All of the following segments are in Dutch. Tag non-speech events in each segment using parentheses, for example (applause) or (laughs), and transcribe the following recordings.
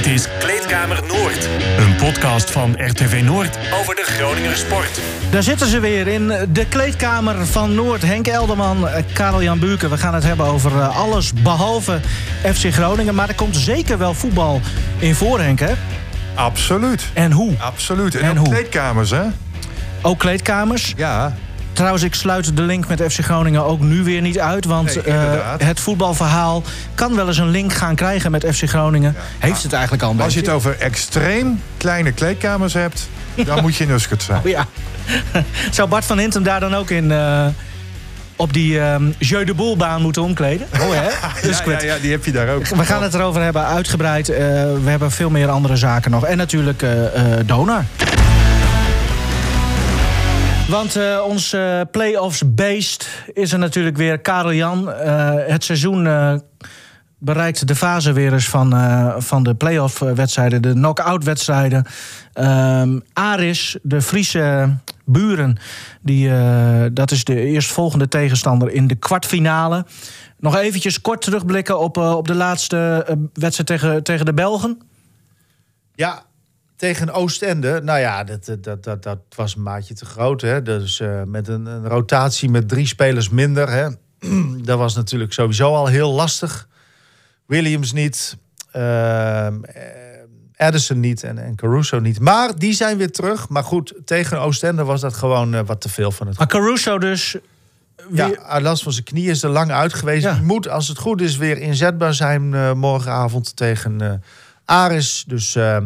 Dit is Kleedkamer Noord. Een podcast van RTV Noord over de Groninger sport. Daar zitten ze weer in de kleedkamer van Noord. Henk Elderman, eh, Karel Jan Buurken. We gaan het hebben over eh, alles behalve FC Groningen. Maar er komt zeker wel voetbal in voor, Henk, hè? Absoluut. En hoe? Absoluut. En, En ook hoe? kleedkamers, hè? Ook kleedkamers. Ja. Trouwens, ik sluit de link met FC Groningen ook nu weer niet uit. Want Nee, eh, het voetbalverhaal kan wel eens een link gaan krijgen met FC Groningen. Heeft het eigenlijk al een Als je het over extreem kleine kleedkamers hebt, dan (laughs) moet je in Uskert zijn. Oh ja. (laughs) Zou Bart van Hintem daar dan ook in... eh, op die ehm Jeu de Boelbaan moeten omkleden? (laughs) Oh hè? Dus Ja, ja, ja, die heb je daar ook. We gaan het erover hebben, uitgebreid. Eh, we hebben veel meer andere zaken nog. En natuurlijk eh eh, Donar. Want eh, ons eh, playoffs beest is er natuurlijk weer. Karel Jan, eh, het seizoen bereikt de fase weer eens van, van de playoff wedstrijden. De knock-out wedstrijden. Ehm, Aris, de Friese buren, die, dat is de eerstvolgende tegenstander in de kwartfinale. Nog eventjes kort terugblikken op, op de laatste wedstrijd tegen, tegen de Belgen. Ja, tegen Oostende. Nou ja, dat, dat, dat, dat was een maatje te groot. Hè? Dus eh, met een, een rotatie met drie spelers minder. Hè? (clears throat) dat was natuurlijk sowieso al heel lastig. Williams niet. ehm, eh, Addison niet en, en Caruso niet. Maar die zijn weer terug. Maar goed, tegen Oostende was dat gewoon eh, wat te veel van het Maar Caruso dus... ja, uit last van zijn knie is er lang uit geweest. Ja. Moet, als het goed is, weer inzetbaar zijn morgenavond tegen eh Aris. Dus eh,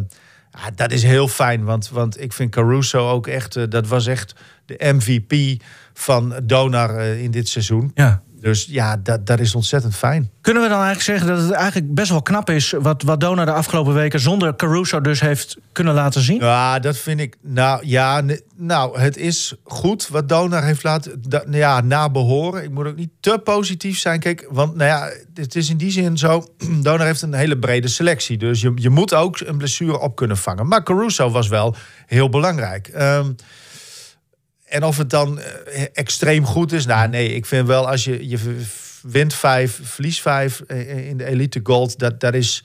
ja, dat is heel fijn. Want, want ik vind Caruso ook echt... eh, dat was echt de MVP van Donar eh, in dit seizoen. ja. Dus ja, dat, dat is ontzettend fijn. Kunnen we dan eigenlijk zeggen dat het eigenlijk best wel knap is... wat, wat Donar de afgelopen weken zonder Caruso dus heeft kunnen laten zien? Ja, dat vind ik. Nou ja, nou, het is goed wat Donar heeft laten. Nou ja, na behoren. Ik moet ook niet te positief zijn. Kijk, want nou ja, het is in die zin zo. (clears throat) Donar heeft een hele brede selectie. Dus je, je moet ook een blessure op kunnen vangen. Maar Caruso was wel heel belangrijk. Ehm, en of het dan eh, extreem goed is. Nou, nee, ik vind wel als je, je wint vijf, verliest vijf eh, in de Elite Gold. Dat, dat is.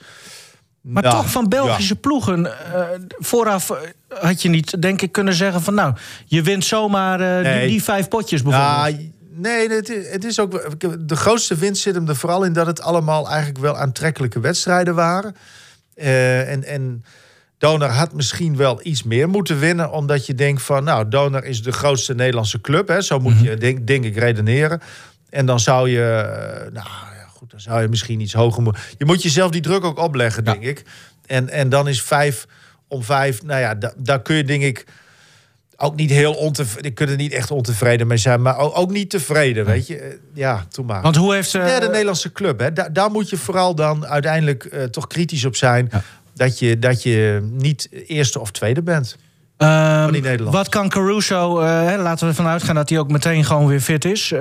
Maar nou, toch van Belgische ploegen. eh, vooraf eh, had je niet, denk ik, kunnen zeggen van... nou, je wint zomaar eh, die, Nee. die vijf potjes bijvoorbeeld. Nou, nee, het is, het is ook. De grootste winst zit hem er vooral in dat het allemaal eigenlijk wel aantrekkelijke wedstrijden waren. Eh, en, en Donar had misschien wel iets meer moeten winnen, omdat je denkt van, nou, Donar is de grootste Nederlandse club. Hè, zo moet je, denk, denk ik, redeneren. En dan zou je, eh, nou ja, goed, dan zou je misschien iets hoger moeten. Je moet jezelf die druk ook opleggen, denk ik. En, en dan is vijf om vijf, nou ja, da- daar kun je, denk ik ook niet heel ontevreden. Ik kan er niet echt ontevreden mee zijn, maar ook, ook niet tevreden, weet je. Eh, Ja, toen maar. Want hoe heeft... eh, ja, de Nederlandse club, hè. Da- daar moet je vooral dan uiteindelijk eh, toch kritisch op zijn. Dat, je, dat je niet eerste of tweede bent. Nederlanders. wat kan Caruso, eh, hè, laten we ervan uitgaan dat hij ook meteen gewoon weer fit is. eh,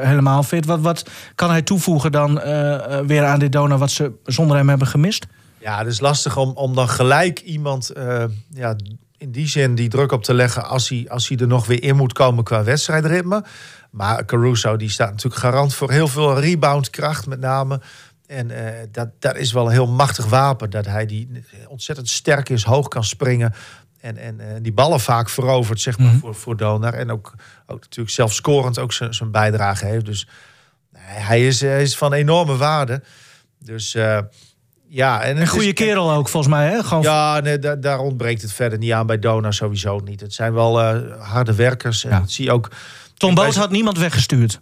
helemaal fit. Wat, wat kan hij toevoegen dan eh, weer aan dit donor wat ze zonder hem hebben gemist? Ja, het is lastig om, om dan gelijk iemand ja, in die zin die druk op te leggen als hij, als hij er nog weer in moet komen qua wedstrijdritme. Maar Caruso die staat natuurlijk garant voor heel veel reboundkracht met name. En eh, dat, dat is wel een heel machtig wapen. Dat hij die ontzettend sterk is, hoog kan springen. En, en eh, die ballen vaak verovert, zeg maar, voor, voor Donar. En ook, ook natuurlijk zelf scorend ook zijn zijn bijdrage heeft. Dus nee, hij, is, hij is van enorme waarde. Dus eh, ja. En Een goede is- kerel ook, volgens mij. Hè? Gewoon ja, nee, da- daar ontbreekt het verder niet aan bij Dona sowieso niet. Het zijn wel harde werkers. En Ja. dat zie je ook. Tom Boot zijn- had niemand weggestuurd.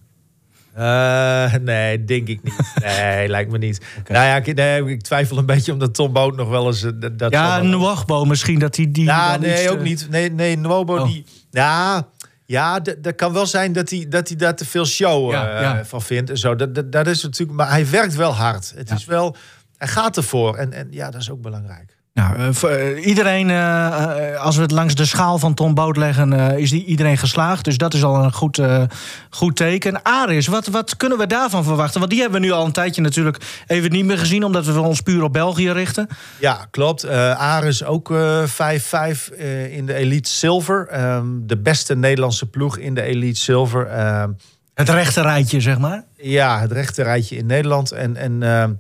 Eh, nee, denk ik niet. (laughs) Nee, lijkt me niet. Nou ja, ik, nee, ik twijfel een beetje omdat Tom Boot nog wel eens. eh, dat, Ja, Nwagbo misschien dat hij die. Ja, nee, iets, ook eh, niet. Nee, nee, Oh. die. Ja, ja, dat kan wel zijn dat hij, dat hij daar te veel show Ja, ja. van vindt en zo. Dat, dat, dat is natuurlijk, maar hij werkt wel hard. Het Ja. is wel, hij gaat ervoor en, en ja, dat is ook belangrijk. Nou, eh, eh, iedereen, eh, als we het langs de schaal van Tom Boot leggen, is die, iedereen geslaagd. Dus dat is al een goed, goed teken. Aris, wat, wat kunnen we daarvan verwachten? Want die hebben we nu al een tijdje natuurlijk even niet meer gezien, omdat we ons puur op België richten. Ja, klopt. Aris ook eh 5-5 eh, in de Elite Silver. Ehm, de beste Nederlandse ploeg in de Elite Silver. Ehm, Het rechte rijtje, zeg maar. ja, het rechte rijtje in Nederland. En, en ehm,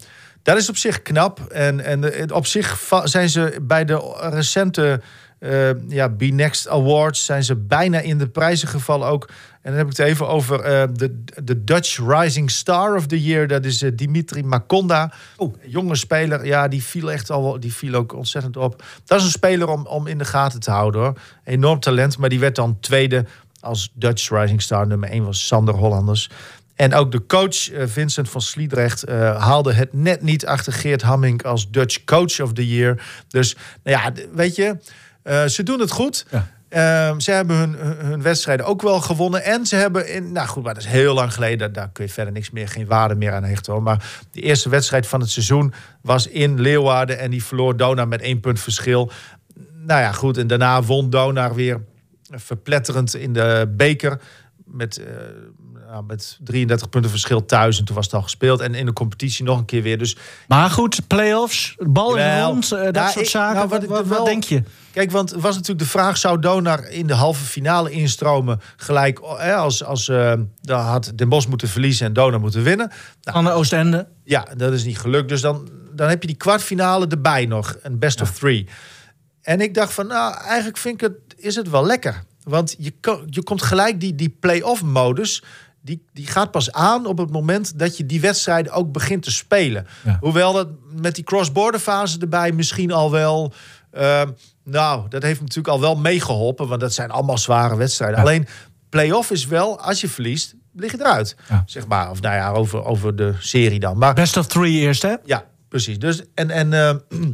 Dat is op zich knap. En, en eh, op zich zijn ze bij de recente eh ja, B-Next Awards... zijn ze bijna in de prijzen gevallen ook. En dan heb ik het even over eh, de, de Dutch Rising Star of the Year. Dat is Dimitri Makonda. Oh, jonge speler. Ja, die viel echt al die viel ook ontzettend op. Dat is een speler om, om in de gaten te houden hoor. Enorm talent, maar die werd dan tweede als Dutch Rising Star. Nummer 1 was Sander Hollanders. En ook de coach eh, Vincent van Sliedrecht eh, haalde het net niet achter Geert Hamming als Dutch Coach of the Year. Dus nou ja, weet je, eh, ze doen het goed. Ja. Ehm, ze hebben hun, hun- wedstrijden ook wel gewonnen. En ze hebben in, nou goed, maar dat is heel lang geleden. Daar, kun je verder niks meer, geen waarde meer aan hechten. Hoor. Maar de eerste wedstrijd van het seizoen was in Leeuwarden. En die verloor Donar met één punt verschil. Nou ja, goed. En daarna won Donar weer verpletterend in de beker. Met, nou, met 33 punten verschil thuis. En toen was het al gespeeld. En in de competitie nog een keer weer. Dus Maar goed, play-offs, bal Jawel. rond, eh, dat Nou, soort ik- zaken. nou, wat wat, wat, denk je? Kijk, want het was natuurlijk de vraag: zou Donar in de halve finale instromen? Gelijk hè, als, als eh dan had Den Bosch moeten verliezen en Donar moeten winnen. Nou, Van de Oostende. ja, dat is niet gelukt. Dus dan, dan heb je die kwartfinale erbij nog. Een best of three. En ik dacht van, nou, eigenlijk vind ik het, is het wel lekker. Want je, je komt gelijk die, die play-off modus. Die, die gaat pas aan op het moment dat je die wedstrijden ook begint te spelen. Ja. Hoewel dat met die cross-border fase erbij misschien al wel. ehm, nou, dat heeft natuurlijk al wel meegeholpen. Want dat zijn allemaal zware wedstrijden. Ja. Alleen play-off is wel, als je verliest, lig je eruit. Ja. Zeg maar. Of nou ja, over, over de serie dan. Maar Best of three eerst, hè? ja, precies. Dus, en en eh, (clears throat)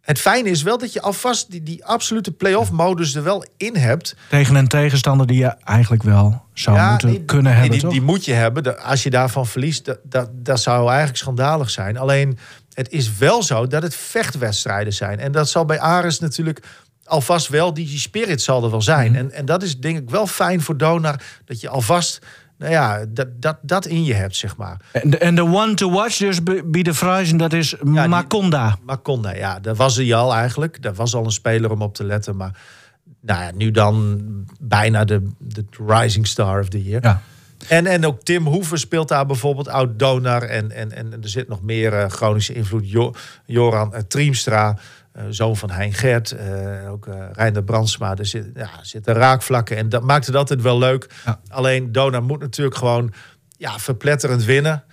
het fijne is wel dat je alvast die, die absolute play-off modus er wel in hebt. Tegen een tegenstander die je eigenlijk wel zou moeten nee, kunnen nee, hebben, die, moet je hebben. Als je daarvan verliest, dat, dat, dat zou eigenlijk schandalig zijn. Alleen, het is wel zo dat het vechtwedstrijden zijn. En dat zal bij Ares natuurlijk alvast wel, die, spirit zal er wel zijn. Mhm. En, en dat is denk ik wel fijn voor Donar, dat je alvast... Nou ja, dat, dat, dat in je hebt, zeg maar. En de, one to watch, dus bij de Friesen, dat is die- Makonda. Makonda, ja, dat was hij al eigenlijk. Dat was al een speler om op te letten. Maar nou ja, nu dan bijna de, de rising star of the year. Ja. En, en ook Tim Hoeven speelt daar bijvoorbeeld oud Donar. En, en, en er zit nog meer eh, Groningse invloed. Jo- Joran uh, Triemstra, eh, zoon van Hein Gert. eh, ook uh, Reinder Brandsma. Er zit, ja, zitten raakvlakken. En dat maakt het altijd wel leuk. Ja. Alleen Donar moet natuurlijk gewoon ja, verpletterend winnen.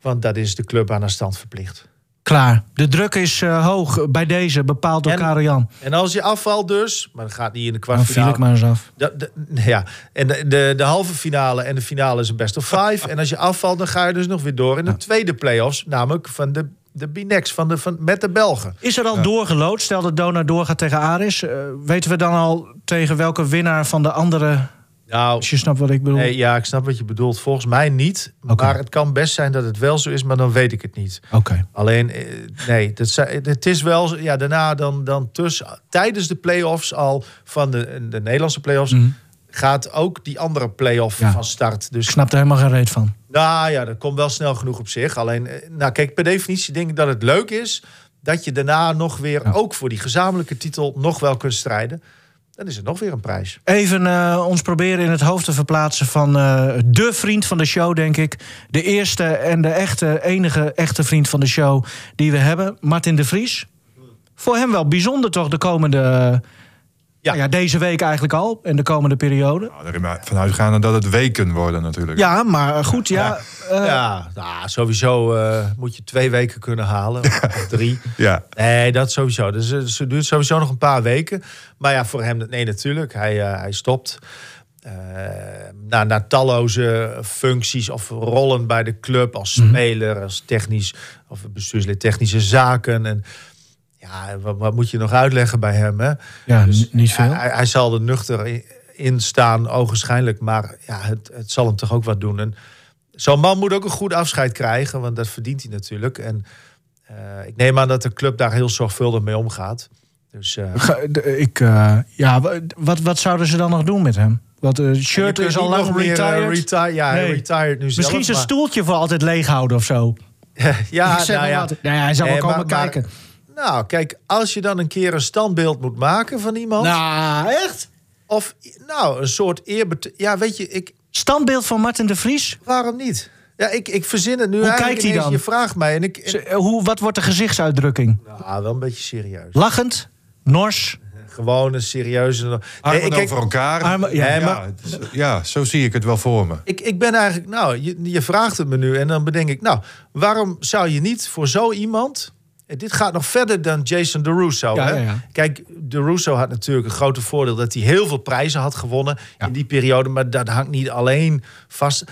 Want dat is de club aan haar stand verplicht. Klaar. De druk is eh, hoog bij deze, bepaald door Karel Jan. En als je afvalt dus, maar dat gaat niet in de Dan viel kwartfinale. ik maar eens af. De, de- ja, en de, de, de halve finale en de finale is een best of five. en als je afvalt, dan ga je dus nog weer door in de tweede play-offs. Namelijk van de, de B-Next, van de, van, met de Belgen. Is er al doorgelood? Stel dat Donar doorgaat tegen Aris. eh, weten we dan al tegen welke winnaar van de andere... Nou, Als je snapt wat ik bedoel. nee, ja, ik snap wat je bedoelt. Volgens mij niet. Maar het kan best zijn dat het wel zo is, maar dan weet ik het niet. Oké. Alleen, eh, nee, dat, het is wel, ja, daarna dan, dan tussen, tijdens de play-offs al van de, de Nederlandse play-offs, Mhm. gaat ook die andere play-off Ja. van start. Dus Ik snap er helemaal geen reet van. Nou ja, dat komt wel snel genoeg op zich. Alleen, eh, nou kijk, per definitie denk ik dat het leuk is dat je daarna nog weer, Ja. ook voor die gezamenlijke titel, nog wel kunt strijden. Dan is het nog weer een prijs. Even eh, ons proberen in het hoofd te verplaatsen van eh, de vriend van de show, denk ik. De eerste en de echte, enige echte vriend van de show die we hebben. Martin de Vries. Voor hem wel bijzonder toch de komende... eh, Ja. nou ja, deze week eigenlijk al. En de komende periode. Nou, er maar vanuit gaan dat het weken worden natuurlijk. Ja, maar goed, ja. eh, ja, nou, sowieso eh, moet je twee weken kunnen halen. Of (laughs) drie. Ja. Nee, dat sowieso. Dus eh, het duurt sowieso nog een paar weken. Maar ja, voor hem, nee, natuurlijk. Hij, eh, hij stopt. Eh, na, na talloze functies of rollen bij de club als Mhm. speler, als technisch of bestuurslid technische zaken. En ja, wat, wat moet je nog uitleggen bij hem? Hè? ja, Dus, niet veel. Hij, hij zal er nuchter in staan, ogenschijnlijk. Maar ja, het, het zal hem toch ook wat doen. En zo'n man moet ook een goed afscheid krijgen, want dat verdient hij natuurlijk. En eh, ik neem aan dat de club daar heel zorgvuldig mee omgaat. Dus eh, Ik, eh, ja, wa- wat, wat zouden ze dan nog doen met hem? Want het je shirt is al lang nog meer, retired. retire- ja, Nee. retired nu Misschien zelf, zijn maar- stoeltje voor altijd leeg houden of zo. (laughs) ja, Ik zeg nou ja. wat. Ja, hij zal wel komen maar- maar- kijken. Nou, kijk, als je dan een keer een standbeeld moet maken van iemand... Nou, echt? Of nou, een soort eerbetoon... Ja, weet je, ik, Standbeeld van Martin de Vries? waarom niet? Ja, ik, ik verzin het nu Hoe eigenlijk kijkt hij dan? Je vraagt mij en ik... en- Z- Hoe, wat wordt de gezichtsuitdrukking? nou, wel een beetje serieus. Lachend? Nors? Gewoon een serieuze... Nee, Armen ik, kijk, over elkaar. Armen- ja, maar- ja, zo zie ik het wel voor me. ik, ik ben eigenlijk... Nou, je, je vraagt het me nu en dan bedenk ik... Nou, waarom zou je niet voor zo iemand... Dit gaat nog verder dan Jason DeRusso. Ja, hè? ja, ja. Kijk, DeRusso had natuurlijk een grote voordeel... dat hij heel veel prijzen had gewonnen in die periode. Maar dat hangt niet alleen vast...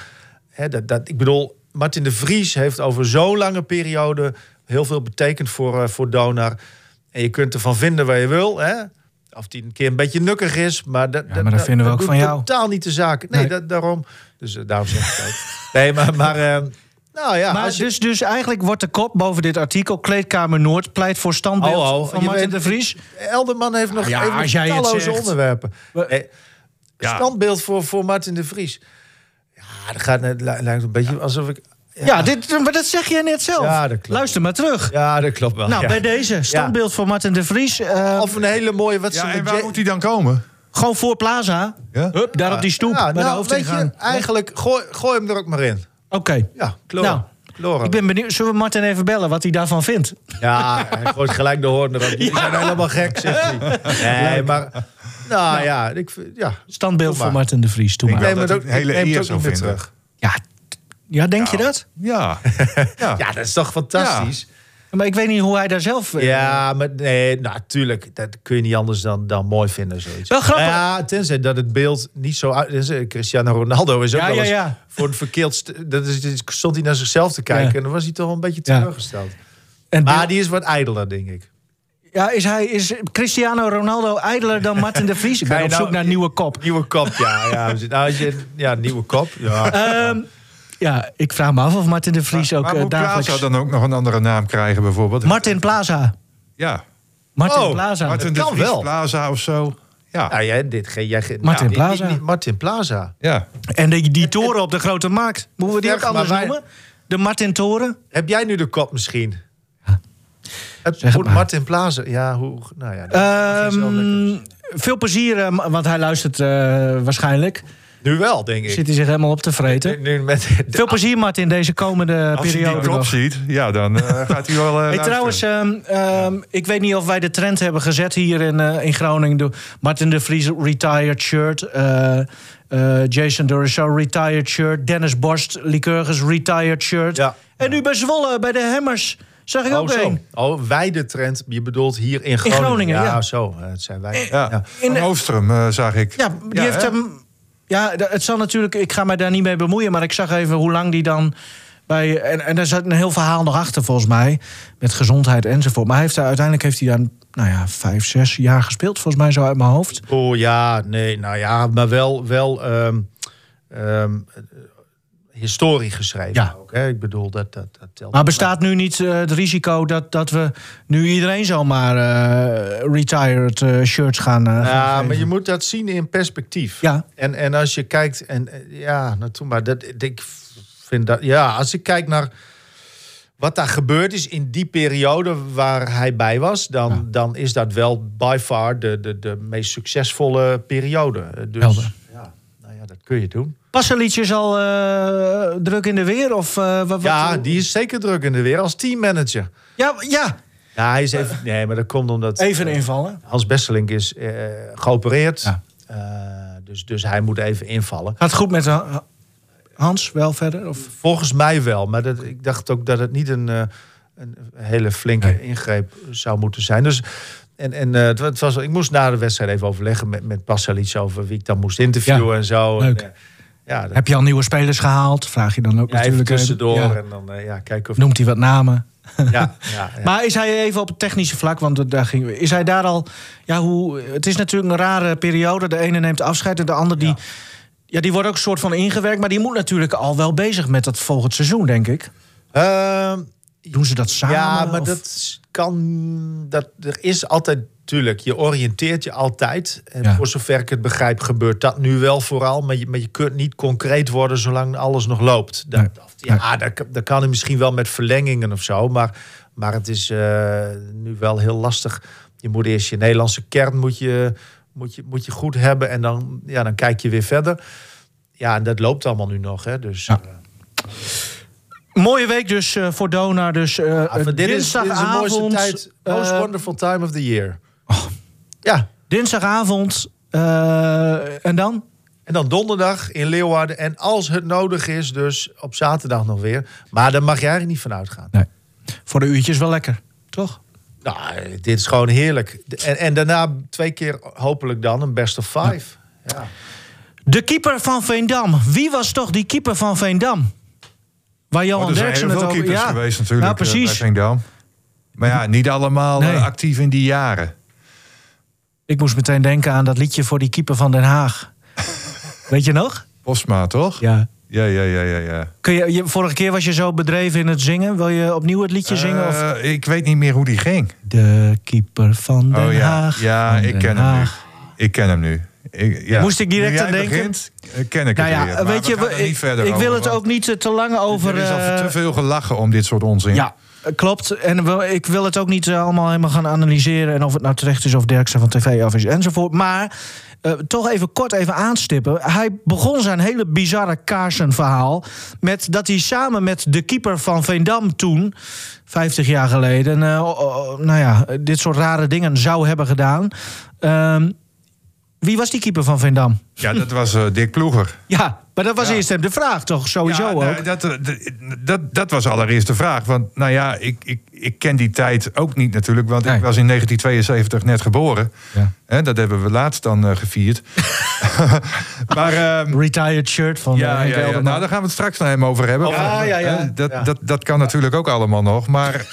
Hè, dat, dat, ik bedoel, Martin de Vries heeft over zo'n lange periode... heel veel betekend voor, eh, voor Donar. En je kunt ervan vinden waar je wil. Hè? Of die een keer een beetje nukkig is. Maar dat, maar dat vinden we ook van jou. totaal niet de zaak. Nee, daarom. Dus eh, daarom zeg ik het. Nee, maar... maar eh, nou ja, maar als je- dus, dus eigenlijk wordt de kop boven dit artikel... Kleedkamer Noord pleit voor standbeeld Oh, oh, van je Martin weet- de Vries. Elderman heeft nog, Ja, heeft nog talloze zegt. onderwerpen. We- Eh, Ja. Standbeeld voor, voor Martin de Vries. Ja, dat gaat net, li- lijkt een beetje alsof ik... Ja, dit, maar dat zeg jij net zelf. Ja, dat klopt. Luister maar terug. Ja, dat klopt wel. nou, ja. bij deze standbeeld voor Martin de Vries. eh, Of een hele mooie... Wat Ja, en waar moet hij dan komen? gewoon voor Plaza. Ja? Hup, daar op die stoep. Bij de nou, weet je, hoofdingang. eigenlijk, gooi, gooi hem er ook maar in. Oké. Ja, kloor. Nou. Ik ben benieuwd. Zullen we Martin even bellen wat hij daarvan vindt? Ja, hij gooit gelijk de hoorn erop. Die zijn helemaal gek, zegt hij. Nee, maar... Nou ja, ik, vind- ja. Standbeeld voor Martin de Vries. Doe Ik maar. neem dat het ook, hele eer vinden. terug. Ja, ja denk je dat? Ja. ja. Ja, dat is toch fantastisch? Maar ik weet niet hoe hij daar zelf... eh, Ja, maar nee, natuurlijk. dat kun je niet anders dan, dan mooi vinden. Zoiets. Wel grappig. Nou ja, tenzij dat het beeld niet zo uit is. Cristiano Ronaldo is ook Ja, wel ja, eens ja. voor een verkeerd... Dat is, stond hij naar zichzelf te kijken Ja. en dan was hij toch wel een beetje Ja. teleurgesteld. En Maar die is wat ijdeler, denk ik. ja, is, hij, is Cristiano Ronaldo ijdeler dan Martin de Vries? Ik ben op nou- zoek naar een nieuwe kop. Nieuwe kop, ja. ja, nou, als je, ja nieuwe kop. Ja. Ehm, ja, ik vraag me af of Martin de Vries ook maar eh, moet dagelijks... Plaza dan ook nog een andere naam krijgen bijvoorbeeld? Martin Plaza. Ja. Martin Oh, Plaza. Martin de kan Vries wel. Plaza of zo. Ja. Nou, jij, dit, jij, Martin nou, niet- Plaza. niet- Martin Plaza. ja. En die, die toren op de Grote Markt. Moeten we die ook anders wij- noemen? De Martin Toren? Heb jij nu de kop misschien? Het. Martin Plaza. Ja, hoe... Nou ja, Ehm, veel plezier, eh, want hij luistert eh, waarschijnlijk. Nu wel, denk ik. Zit hij zich helemaal op te vreten. Nu, nu met Veel plezier, Martin, deze komende Als hij periode die kop nog. ziet, ja, dan eh, (laughs) gaat hij wel eh Hey, trouwens, ehm, ehm, ik weet niet of wij de trend hebben gezet hier in, eh, in Groningen. De Martin de Vries retired shirt. Jason Dorisau retired shirt. Dennis Borst, Lycurgus retired shirt. Ja. En nu bij Zwolle, bij de Hammers, zag ik Oh, ook zo. een. Oh, wij de trend. Je bedoelt hier in Groningen. Groningen, ja. zo. Het zijn wij. Ja, Ja. In de- Van Oostrum zag ik. Ja, die heeft hè? hem. Ja, het zal natuurlijk. Ik ga mij daar niet mee bemoeien, maar ik zag even hoe lang die dan. Bij, en, en daar zat een heel verhaal nog achter, volgens mij. Met gezondheid enzovoort. Maar hij heeft daar, uiteindelijk heeft hij daar, nou ja, vijf, zes jaar gespeeld, volgens mij zo uit mijn hoofd. Oh ja, nee, nou ja, maar wel, wel ehm, ehm, eh, historie geschreven Ja. ook. Hè? Ik bedoel, dat, dat, dat telt. Maar bestaat nu niet eh, het risico dat, dat we nu iedereen zomaar eh retired eh, shirts gaan. gaan Ja, maar je moet dat zien in perspectief. Ja. En, en als je kijkt, en ja, naartoe maar, dat, ik vind dat, ja, als ik kijk naar wat daar gebeurd is in die periode waar hij bij was, dan, dan is dat wel by far de, de, de meest succesvolle periode. Dus Helder. ja, nou ja, dat kun je doen. Passelietje is al eh, druk in de weer? Of, eh, wat, wat- Ja, die is zeker druk in de weer als teammanager. ja, ja, Ja, hij is even, nee, maar dat komt omdat even invallen. Hans Besselink is eh, geopereerd. Ja. Eh, dus, dus hij moet even invallen. Gaat het goed met Hans wel verder? Of? Volgens mij wel, maar dat, ik dacht ook dat het niet een, eh, een hele flinke Nee. ingreep zou moeten zijn. Dus, en en eh, het, wa- het was, ik moest na de wedstrijd even overleggen met, met Pasalic over wie ik dan moest interviewen Ja, en zo. leuk. En, ja, dat, Heb je al nieuwe spelers gehaald? Vraag je dan ook ja, even natuurlijk. eh, tussendoor ja. en dan eh, ja, kijken of... Noemt hij wat namen? Ja, ja, (laughs) ja. Maar is hij even op het technische vlak? Want daar ging, is hij daar al. Ja, hoe, het is natuurlijk een rare periode. De ene neemt afscheid en de ander die. Ja. die wordt ook een soort van ingewerkt. Maar die moet natuurlijk al wel bezig met dat volgend seizoen, denk ik. Ehm, Doen ze dat samen? Ja, maar of- dat kan. Dat, er is altijd. Tuurlijk, je oriënteert je altijd. En Ja. voor zover ik het begrijp, gebeurt dat nu wel vooral. Maar je, maar je kunt niet concreet worden zolang alles nog loopt. Dat, Nee. ja, dat, dat kan er misschien wel met verlengingen of zo. Maar, maar het is eh, nu wel heel lastig. Je moet eerst je Nederlandse kern moet je, moet je, moet je goed hebben. En dan, ja, dan kijk je weer verder. Ja, en dat loopt allemaal nu nog. Hè, dus, Ja. eh, Mooie week dus eh, voor Dona. Dus eh, maar dit, is, dit is de mooiste dinsdagavond. tijd. Most eh, wonderful time of the year. Ja, dinsdagavond. eh, en dan? en dan donderdag in Leeuwarden. En als het nodig is, dus op zaterdag nog weer. Maar daar mag je eigenlijk niet van uitgaan. Nee. Voor de uurtjes wel lekker, toch? Nou, dit is gewoon heerlijk. En, en daarna twee keer hopelijk dan een best of five. Ja. De keeper van Veendam. Wie was toch die keeper van Veendam? Waar Johan Oh, er Derksen het over... geweest natuurlijk Nou, eh, bij precies. Maar ja, niet allemaal eh, Nee. actief in die jaren. Ik moest meteen denken aan dat liedje voor die keeper van Den Haag. (laughs) Weet je nog? Posma, toch? Ja. Ja, ja, ja, ja. ja. Kun je, je, vorige keer was je zo bedreven in het zingen. Wil je opnieuw het liedje zingen? Of? Eh, ik weet niet meer hoe die ging. De keeper van Den oh ja, Haag. ja ik ken hem nu. Ik ken hem nu. Ik, ja. Moest ik direct aan denken? Begint, eh, ken ik Nou het ja, weer. Weet je, we niet verder ik wil het ook niet te lang over... Er is al eh, te veel gelachen om dit soort onzin. Ja, eh, klopt. En we- ik wil het ook niet allemaal helemaal gaan analyseren... en of het nou terecht is of Derksen van tv af is enzovoort. Maar toch even kort even aanstippen. Hij begon zijn hele bizarre kaarsenverhaal... met dat hij samen met de keeper van Veendam toen... 50 jaar geleden, nou ja, dit soort rare dingen zou hebben gedaan. Ehm, wie was die keeper van Veendam? Ja, dat was eh, Dick Ploeger. Ja, maar dat was Ja. eerst hem de vraag, toch? Sowieso Ja, ook. dat, eh, dat, dat was allereerst de vraag. Want nou ja, ik, ik, ik ken die tijd ook niet natuurlijk. Want Nee. ik was in 1972 net geboren. Ja. Dat hebben we laatst dan eh, gevierd. (laughs) maar ehm, Retired shirt van ja, ja, ja, nou, daar gaan we het straks nog even over hebben. Ja, ja, ja. Eh, Dat, Ja. Dat, dat kan natuurlijk ook allemaal nog. Maar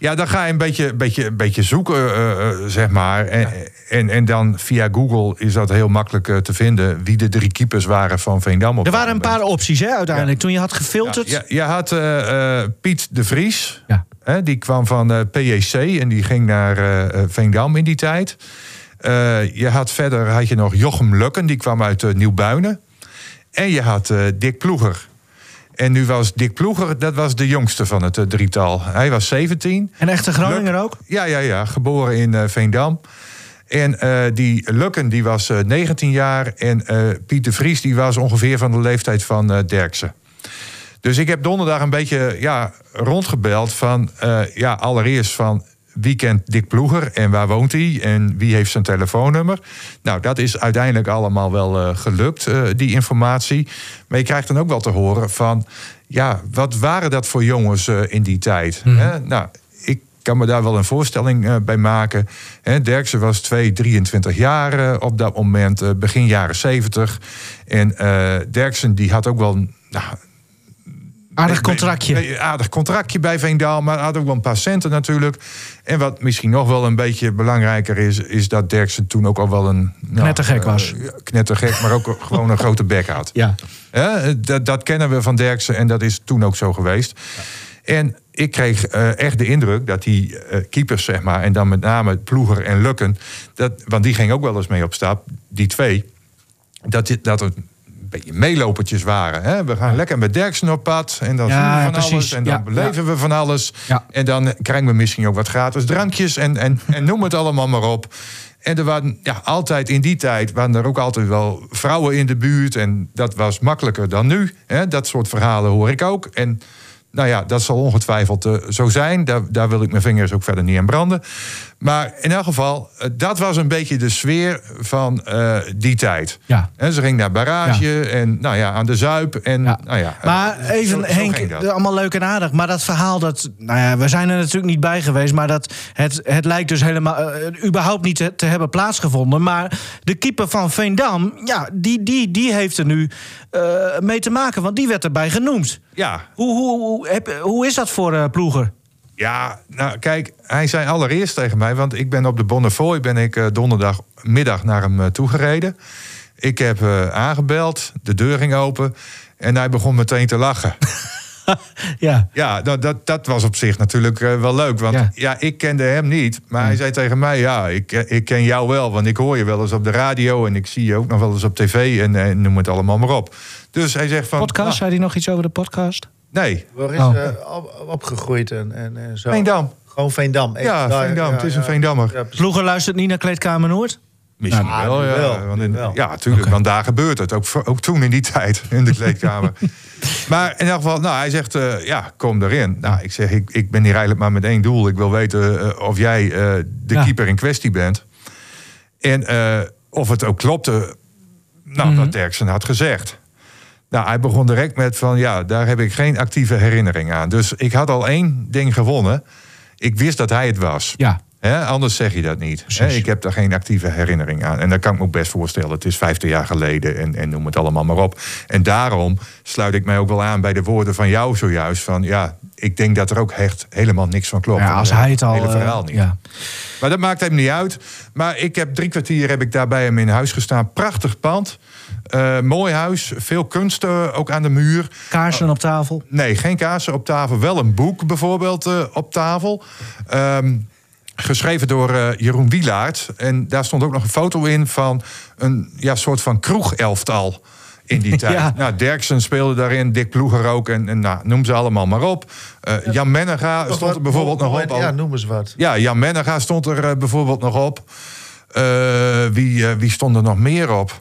ja, dan ga je een beetje, beetje, beetje zoeken, eh, eh, zeg maar. En, en, en dan via Google is dat heel makkelijk eh, te vinden... wie de drie keepers waren van Veendam. Op Er waren een paar opties, hè, uiteindelijk. Toen je had gefilterd. Ja, je had eh, eh, Piet de Vries. Ja. Hè, die kwam van eh PJC en die ging naar eh, eh, Veendam in die tijd. Eh, je had verder had je nog Jochem Lukken, die kwam uit Nieuwbuinen. En je had eh, Dick Ploeger. En nu was Dick Ploeger, dat was de jongste van het eh, drietal. Hij was 17. En echte Groninger ook? Ja, ja, ja. Geboren in eh, Veendam. En eh, die Lukken die was eh, 19 jaar. En eh Piet de Vries die was ongeveer van de leeftijd van Derksen. Dus ik heb donderdag een beetje ja, rondgebeld van... ja, allereerst van wie kent Dick Ploeger en waar woont hij... en wie heeft zijn telefoonnummer. Nou, dat is uiteindelijk allemaal wel eh, gelukt, eh, die informatie. Maar je krijgt dan ook wel te horen van... ja, wat waren dat voor jongens eh, in die tijd? Hè? Nou, ik kan me daar wel een voorstelling bij maken. Hè, Derksen was 2, 23 jaar op dat moment, begin jaren 70. En Derksen die had ook wel... Nou, Aardig contractje. aardig contractje bij Veendam, maar had ook wel een paar centen natuurlijk. En wat misschien nog wel een beetje belangrijker is, is dat Derksen toen ook al wel een. nou, Knettergek was. eh, knettergek, maar ook (laughs) gewoon een grote bek had. Ja. Hè, dat, dat kennen we van Derksen en dat is toen ook zo geweest. En ik kreeg eh, echt de indruk dat die eh, keepers, zeg maar, en dan met name Ploeger en Lukken, dat, want die ging ook wel eens mee op stap, die twee, dat, dat het beetje meelopertjes waren. Hè? We gaan lekker met Derksen op pad en dan Ja, zien we van alles en dan Ja, beleven we van alles. En dan krijgen we misschien ook wat gratis drankjes en, en, en noem het allemaal maar op. En er waren ja, altijd in die tijd waren er ook altijd wel vrouwen in de buurt. En dat was makkelijker dan nu. Hè? Dat soort verhalen hoor ik ook. En nou ja, dat zal ongetwijfeld eh, zo zijn. Daar, daar wil ik mijn vingers ook verder niet aan branden. Maar in elk geval, eh, dat was een beetje de sfeer van eh, die tijd. Ja. En ze ging naar Barrage en nou ja, aan de Zuip. En, Ja. Nou ja, Maar eh, even, zo- zo Henk, allemaal leuk en aardig. Maar dat verhaal, dat, nou ja, we zijn er natuurlijk niet bij geweest. Maar dat, het, het lijkt dus helemaal überhaupt niet te, te hebben plaatsgevonden. Maar de keeper van Veendam, ja, die, die, die heeft er nu mee te maken. Want die werd erbij genoemd. Ja, Hoe, hoe, hoe, heb, hoe is dat voor Ploeger? Ja, nou kijk, hij zei allereerst tegen mij, want ik ben op de Bonnefoy ben ik eh, donderdagmiddag naar hem eh, toegereden. Ik heb eh, aangebeld, de deur ging open en hij begon meteen te lachen. (laughs) Ja. Ja, dat, dat, dat was op zich natuurlijk wel leuk. Want Ja. ja. ik kende hem niet. Maar hij zei tegen mij, ja, ik, ik ken jou wel. Want ik hoor je wel eens op de radio. En ik zie je ook nog wel eens op tv. En, eh, noem het allemaal maar op. Dus hij zegt van... Podcast, nou, zei hij nog iets over de podcast? Nee, Waar is Oh. eh, op- opgegroeid en, en, en zo? Veendam. Gewoon Veendam. echt Ja, daar, Veendam. ja, het is een. Veendammer. Ja. Ploeger luistert niet naar Kleedkamer Noord? Misschien Ja, wel, ja. wel, want nu in- wel. ja, natuurlijk. Want daar gebeurt het. Ook, voor- ook toen in die (laughs) tijd in de kleedkamer. (laughs) maar in elk geval, nou, hij zegt, eh, ja, kom erin. Nou, ik zeg, ik, ik ben hier eigenlijk maar met één doel. Ik wil weten eh, of jij eh, de Ja. keeper in kwestie bent. En eh, of het ook klopte, nou, wat Derksen had gezegd. Nou, hij begon direct met van, ja, daar heb ik geen actieve herinnering aan. Dus ik had al één ding gewonnen. Ik wist dat hij het was. Ja. Anders zeg je dat niet. Ik heb daar geen actieve herinnering aan. En dat kan ik me ook best voorstellen. Het is 15 jaar geleden en, en noem het allemaal maar op. En daarom sluit ik mij ook wel aan bij de woorden van jou zojuist. Van ja, ik denk dat er ook echt helemaal niks van klopt. Ja, als hij het al... hele eh, verhaal niet. ja. Maar dat maakt hem niet uit. Maar ik heb drie kwartier heb ik daar bij hem in huis gestaan. Prachtig pand. Eh, mooi huis. Veel kunsten ook aan de muur. Kaarsen op tafel. Nee, geen kaarsen op tafel. Wel een boek bijvoorbeeld eh, op tafel. Ehm, geschreven door eh, Jeroen Wielaert. En daar stond ook nog een foto in van een ja, soort van kroegelftal in die (laughs) tijd. Ja. Nou, Derksen speelde daarin, Dick Ploeger ook. En, en nou, noem ze allemaal maar op. Eh, Jan Mennega stond er bijvoorbeeld nog op. Ja, noem eens wat. Ja, Jan Mennega stond er eh, bijvoorbeeld nog op. Wie, wie stond er nog meer op?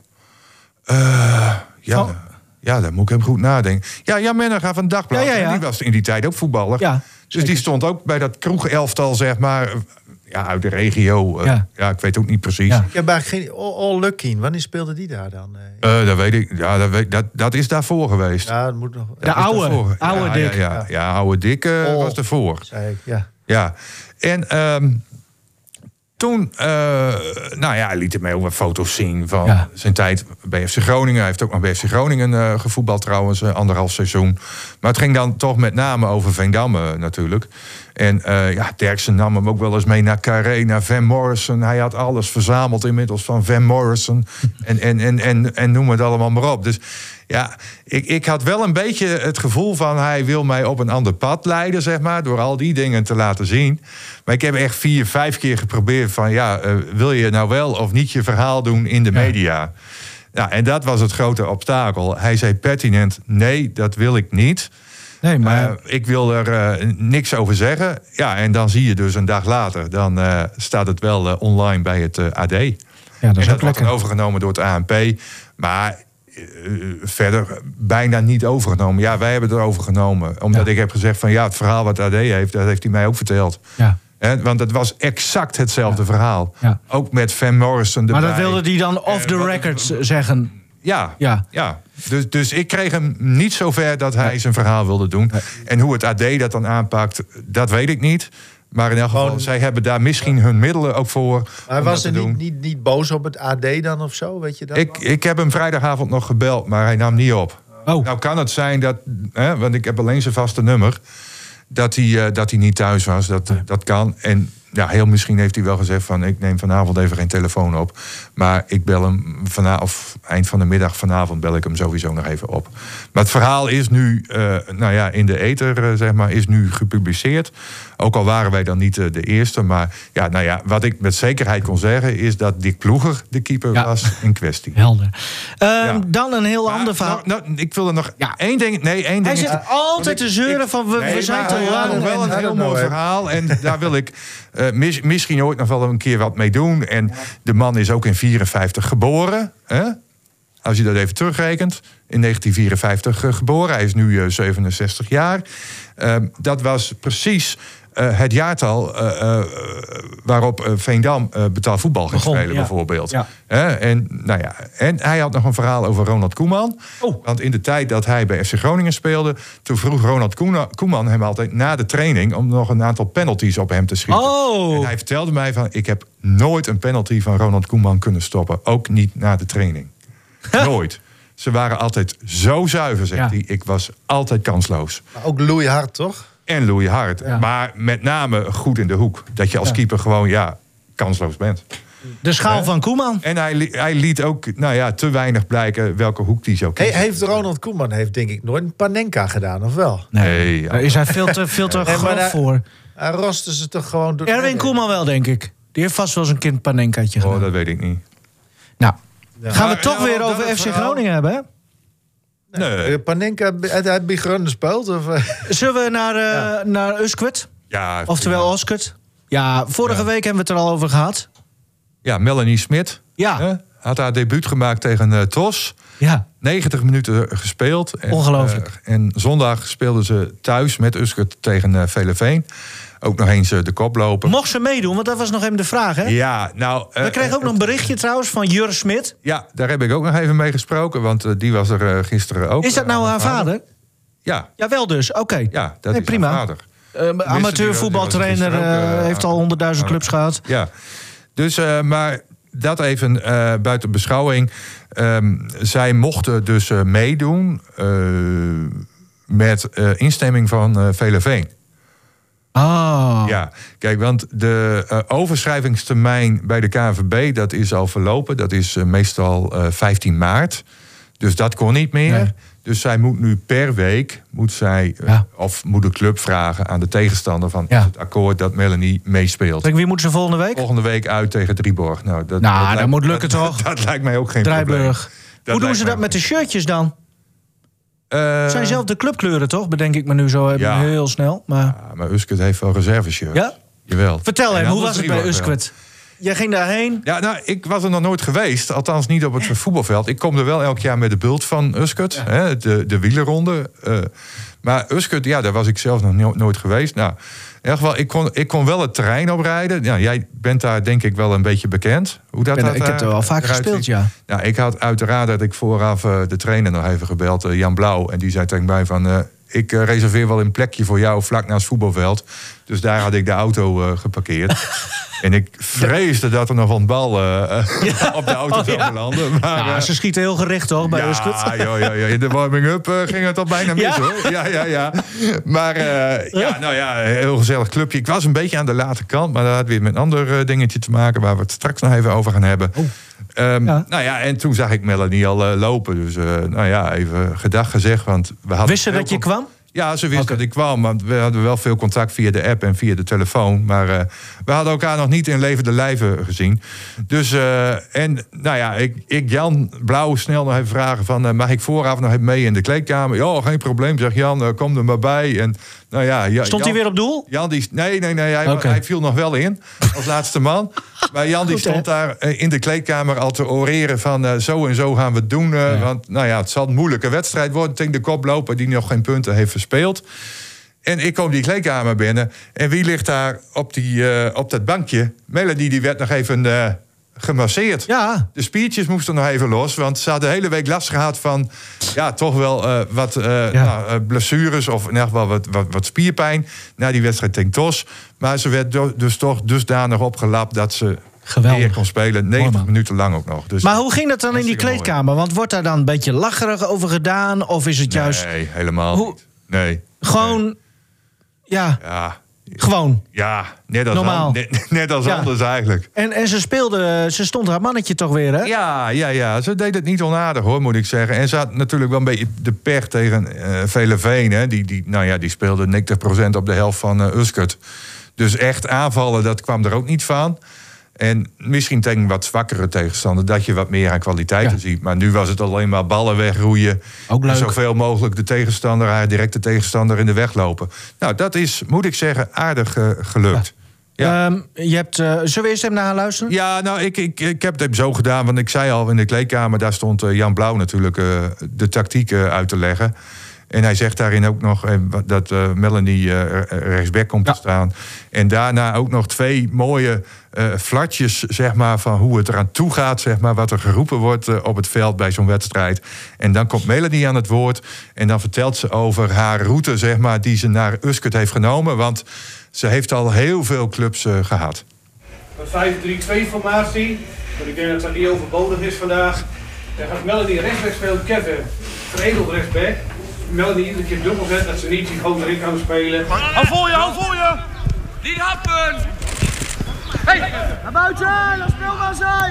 Ja, ja, daar moet ik hem goed nadenken. Ja, Jan Mennega van Dagblad. Ja, Die was in die tijd ook voetballer. Ja, dus die stond ook bij dat kroegelftal, zeg maar. Ja, uit de regio. eh, Ja. ja. ik weet ook niet precies. Ja. Ik heb eigenlijk geen... All, All Lucky, wanneer speelde die daar dan? Eh, Eh, dat weet ik. Ja, dat, weet, dat, dat is daarvoor geweest. ja, dat moet nog... De Dat oude, daarvoor. oude ja, Dick. Ja, ja, ja, oude Dick eh, Oh. was ervoor. Zei ik, ja. Ja, en ehm, toen, eh, nou ja, hij liet mij ook wat foto's zien van Ja. zijn tijd bij FC Groningen. Hij heeft ook nog bij FC Groningen eh, gevoetbald trouwens, anderhalf seizoen. Maar het ging dan toch met name over Veendam natuurlijk. En eh, ja, Derksen nam hem ook wel eens mee naar Carré, naar Van Morrison. Hij had alles verzameld inmiddels van Van Morrison. (laughs) En, en, en, en, en noem het allemaal maar op. Dus ja, ik, ik had wel een beetje het gevoel van... hij wil mij op een ander pad leiden, zeg maar... door al die dingen te laten zien. Maar ik heb echt vier, vijf keer geprobeerd van... ja, eh, wil je nou wel of niet je verhaal doen in de media? Nou, en dat was het grote obstakel. Hij zei pertinent, nee, dat wil ik niet... Nee, maar... Eh, ik wil er eh, niks over zeggen. Ja, en dan zie je dus een dag later... dan eh, staat het wel online bij het AD. ja, dat en is dat ook wordt overgenomen door het ANP. Maar verder bijna niet overgenomen. Ja, wij hebben het overgenomen. Omdat Ja. ik heb gezegd van ja, het verhaal wat AD heeft... dat heeft hij mij ook verteld. Ja. Want het was exact hetzelfde verhaal. Ja. Ook met Van Morrison erbij. Maar dat wilde hij dan off the record zeggen. Ja, Ja. ja. Dus, dus ik kreeg hem niet zover dat hij zijn verhaal wilde doen. En hoe het AD dat dan aanpakt, dat weet ik niet. Maar in elk geval, Gewoon- zij hebben daar misschien hun middelen ook voor. Maar was er niet, niet, niet boos op het AD dan of zo? Weet je dat? Ik, ik heb hem vrijdagavond nog gebeld, maar hij nam niet op. Oh. Nou kan het zijn dat, hè, want ik heb alleen zijn vaste nummer, dat hij, eh, dat hij niet thuis was. Dat, dat kan. En ja, heel misschien heeft hij wel gezegd van ik neem vanavond even geen telefoon op. Maar ik bel hem vanavond, of eind van de middag vanavond bel ik hem sowieso nog even op. Maar het verhaal is nu, eh, nou ja, in de ether eh, zeg maar, is nu gepubliceerd. Ook al waren wij dan niet eh, de eerste. Maar ja, nou ja, wat ik met zekerheid kon zeggen is dat Dick Ploeger de keeper Ja. was in kwestie. (laughs) Helder. Ehm, Ja. Dan een heel Maar, ander verhaal. nou, nou, ik wil er nog Ja. één ding. Nee, één Hij ding. zit altijd te zeuren van we, Nee, we zijn te hij lang. wel en- een heel mooi verhaal. En daar wil ik (laughs) eh, mis- misschien ooit nog wel een keer wat mee doen. En de man is ook in 54 geboren. Hè? Als je dat even terugrekent. In 1954 eh, geboren. Hij is nu eh, 67 jaar. Ehm, dat was precies eh, het jaartal eh, eh, waarop eh, Veendam eh betaald voetbal ging Begon, spelen, ja. bijvoorbeeld. Ja. En, nou ja, en hij had nog een verhaal over Ronald Koeman. Oh. Want in de tijd dat hij bij FC Groningen speelde... toen vroeg Ronald Koena- Koeman hem altijd na de training... om nog een aantal penalties op hem te schieten. Oh. En hij vertelde mij van... ik heb nooit een penalty van Ronald Koeman kunnen stoppen. Ook niet na de training. (laughs) nooit. Ze waren altijd zo zuiver, zegt Ja. hij. Ik was altijd kansloos. Maar ook Louis Hart, toch? En Louis Hart. Ja. Maar met name goed in de hoek. Dat je als Ja. keeper gewoon, ja, kansloos bent. De schaal van Koeman. En hij, li- hij liet ook, nou ja, te weinig blijken welke hoek hij zou Hey, kiezen. heeft Ronald Koeman heeft denk ik nooit een Panenka gedaan, of wel? Nee, is hij veel te, veel te (laughs) Nee, groot daar- voor. Hij roste ze toch gewoon door... Erwin Koeman wel, denk ik. Die heeft vast wel eens een kind panenkaatje gedaan. Oh, dat weet ik niet. Nou, Ja. gaan we toch ja, weer over FC Groningen hebben, hè? Nee. Eh, Panenka, bij Groningen speelt? Of, eh? Zullen we naar, eh naar Uskert? Ja, Oftewel. Oskert? Ja, vorige Ja. week hebben we het er al over gehad. Ja, Melanie Smit. Ja. Hè? Had haar debuut gemaakt tegen eh, TOS. Ja. 90 minuten gespeeld. En, Ongelooflijk. en zondag speelden ze thuis met Uskert tegen eh Veleveen. Ook nog eens eh, de koploper. Mocht ze meedoen? Want dat was nog even de vraag, hè? Ja, nou... eh, We kregen ook nog een berichtje trouwens van Jur Smit. Ja, daar heb ik ook nog even mee gesproken. Want eh, die was er eh, gisteren ook. Is dat nou eh, haar vader? Ja, Jawel dus, oké. ja dat Nee, is prima. haar vader. Uh, amateurvoetbaltrainer eh, eh, heeft al honderdduizend clubs gehad. Ja, dus, eh, maar dat even eh, buiten beschouwing. Ehm, zij mochten dus eh, meedoen eh, met eh, instemming van eh Veleveen. Ah. Ja, kijk, want de eh, overschrijvingstermijn bij de KNVB... dat is al verlopen. Dat is eh, meestal eh 15 maart. Dus dat kon niet meer. Nee. Dus zij moet nu per week... Moet zij, eh, Ja. of moet de club vragen aan de tegenstander... van Ja. het akkoord dat Melanie meespeelt. Denk, wie moeten ze volgende week? Volgende week uit tegen Drieborg. Nou, dat, Nou, dat dat lijkt- moet lukken, dat- toch? (laughs) Dat, lijkt mij ook geen Drijburg. probleem. Hoe doen ze dat met de shirtjes dan? Eh, Het zijn zelf de clubkleuren, toch? Bedenk ik me nu zo even Ja. heel snel. Maar... ja, maar heeft wel reserveshirts. Ja? Jawel. Vertel hem, hoe was het bij. Usquert? Jij ging daarheen. Ja, nou, ik was er nog nooit geweest. Althans niet op het voetbalveld. Ik kom er wel elk jaar met de bult van Uskert. Hè, de, de wielerronde. Eh, maar Uskert, ja, daar was ik zelf nog no- nooit geweest. Nou, in ieder geval, ik kon, ik kon wel het terrein oprijden. Ja, jij bent daar denk ik wel een beetje bekend. Hoe dat, Ben- dat ik heb er wel vaak gespeeld, ja. Nou, ik had uiteraard dat ik vooraf eh, de trainer nog even gebeld, eh, Jan Blauw. En die zei tegen mij van... eh, ik eh, reserveer wel een plekje voor jou vlak naast het voetbalveld. Dus daar had ik de auto eh, geparkeerd. (laughs) en ik vreesde dat er nog een bal eh, (laughs) op de auto Oh, zou ja. belanden. Maar, Ja, eh, ze schieten heel gericht, toch, bij ja, joh, joh, joh. In de warming-up ging het al bijna mis, Ja? hoor. Ja, ja, ja. Maar ja, nou ja, heel gezellig clubje. Ik was een beetje aan de late kant, maar dat had weer met een ander dingetje te maken... waar we het straks nog even over gaan hebben. Ehm, Ja. Nou ja, en toen zag ik Melanie al lopen. Dus nou ja, even gedag gezegd. Want we hadden Wist ze dat je kwam? Ja, ze wist dat ik kwam. Want we hadden wel veel contact via de app en via de telefoon. Maar eh, we hadden elkaar nog niet in levende lijven gezien. Dus, eh, en nou ja, ik, ik Jan Blauw snel nog even vragen van... eh, mag ik vooraf nog even mee in de kleedkamer? Ja, geen probleem, zegt Jan. kom er maar bij. En, nou ja, Ja- Stond Jan- hij weer op doel? Jan die... Nee, nee, nee. Hij, hij viel nog wel in als laatste man. (laughs) Maar Jan die Goed, hè? stond daar eh, in de kleedkamer al te oreren van... eh, zo en zo gaan we het doen. eh, Want nou ja, het zal een moeilijke wedstrijd worden tegen de koploper... die nog geen punten heeft verspeeld. En ik kom die kleedkamer binnen. En wie ligt daar op, die, op dat bankje? Melanie die werd nog even gemasseerd. Ja. De spiertjes moesten nog even los. Want ze had de hele week last gehad van... ja, toch wel eh, wat eh, Ja. nou, eh, blessures... of in ieder geval wat, wat, wat spierpijn na die wedstrijd tegen TOS. Maar ze werd do- dus toch dusdanig opgelapt... dat ze Geweldig. weer kon spelen. 90 man. minuten lang ook nog. Dus Maar hoe ging dat dan in die mooi. kleedkamer? Want wordt daar dan een beetje lacherig over gedaan? Of is het juist Nee, helemaal Hoe- niet. Nee. gewoon... Ja, Ja, gewoon. ja net als, Normaal. net, net als Ja. anders eigenlijk. En, en ze speelde, ze stond haar mannetje toch weer, hè? Ja, ja, ja. Ze deed het niet onaardig hoor, moet ik zeggen. En ze had natuurlijk wel een beetje de pech tegen eh Veleveen. Hè. Die, die, nou ja, die speelde 90% op de helft van eh Uskert. Dus echt aanvallen, dat kwam er ook niet van. En misschien tegen wat zwakkere tegenstander... dat je wat meer aan kwaliteiten Ja. ziet. Maar nu was het alleen maar ballen wegroeien. Ook leuk. En zoveel mogelijk de tegenstander, haar directe tegenstander in de weg lopen. Nou, dat is, moet ik zeggen, aardig eh, gelukt. Ja. Ehm, je hebt, zullen we eerst even naar haar luisteren? Ja, nou, ik, ik, ik heb het zo gedaan. Want ik zei al in de kleedkamer, daar stond eh, Jan Blauw natuurlijk de tactiek uit te leggen. En hij zegt daarin ook nog eh, dat eh, Melanie eh, rechtsback komt Ja. te staan. En daarna ook nog twee mooie eh flatjes, zeg maar, van hoe het eraan toe gaat, zeg maar, wat er geroepen wordt op het veld bij zo'n wedstrijd. En dan komt Melanie aan het woord en dan vertelt ze over haar route, zeg maar, die ze naar Uskert heeft genomen. Want ze heeft al heel veel clubs eh, gehad. Een 5-3-2 formatie. Ik denk dat dat niet overbodig is vandaag. Dan gaat Melanie rechtsback spelen, Kevin veredeld rechtsback. Melanie iedere keer dubbel zet, dat ze niet die gewoon erin kan spelen. Hou voor je, hou voor je! Niet happen!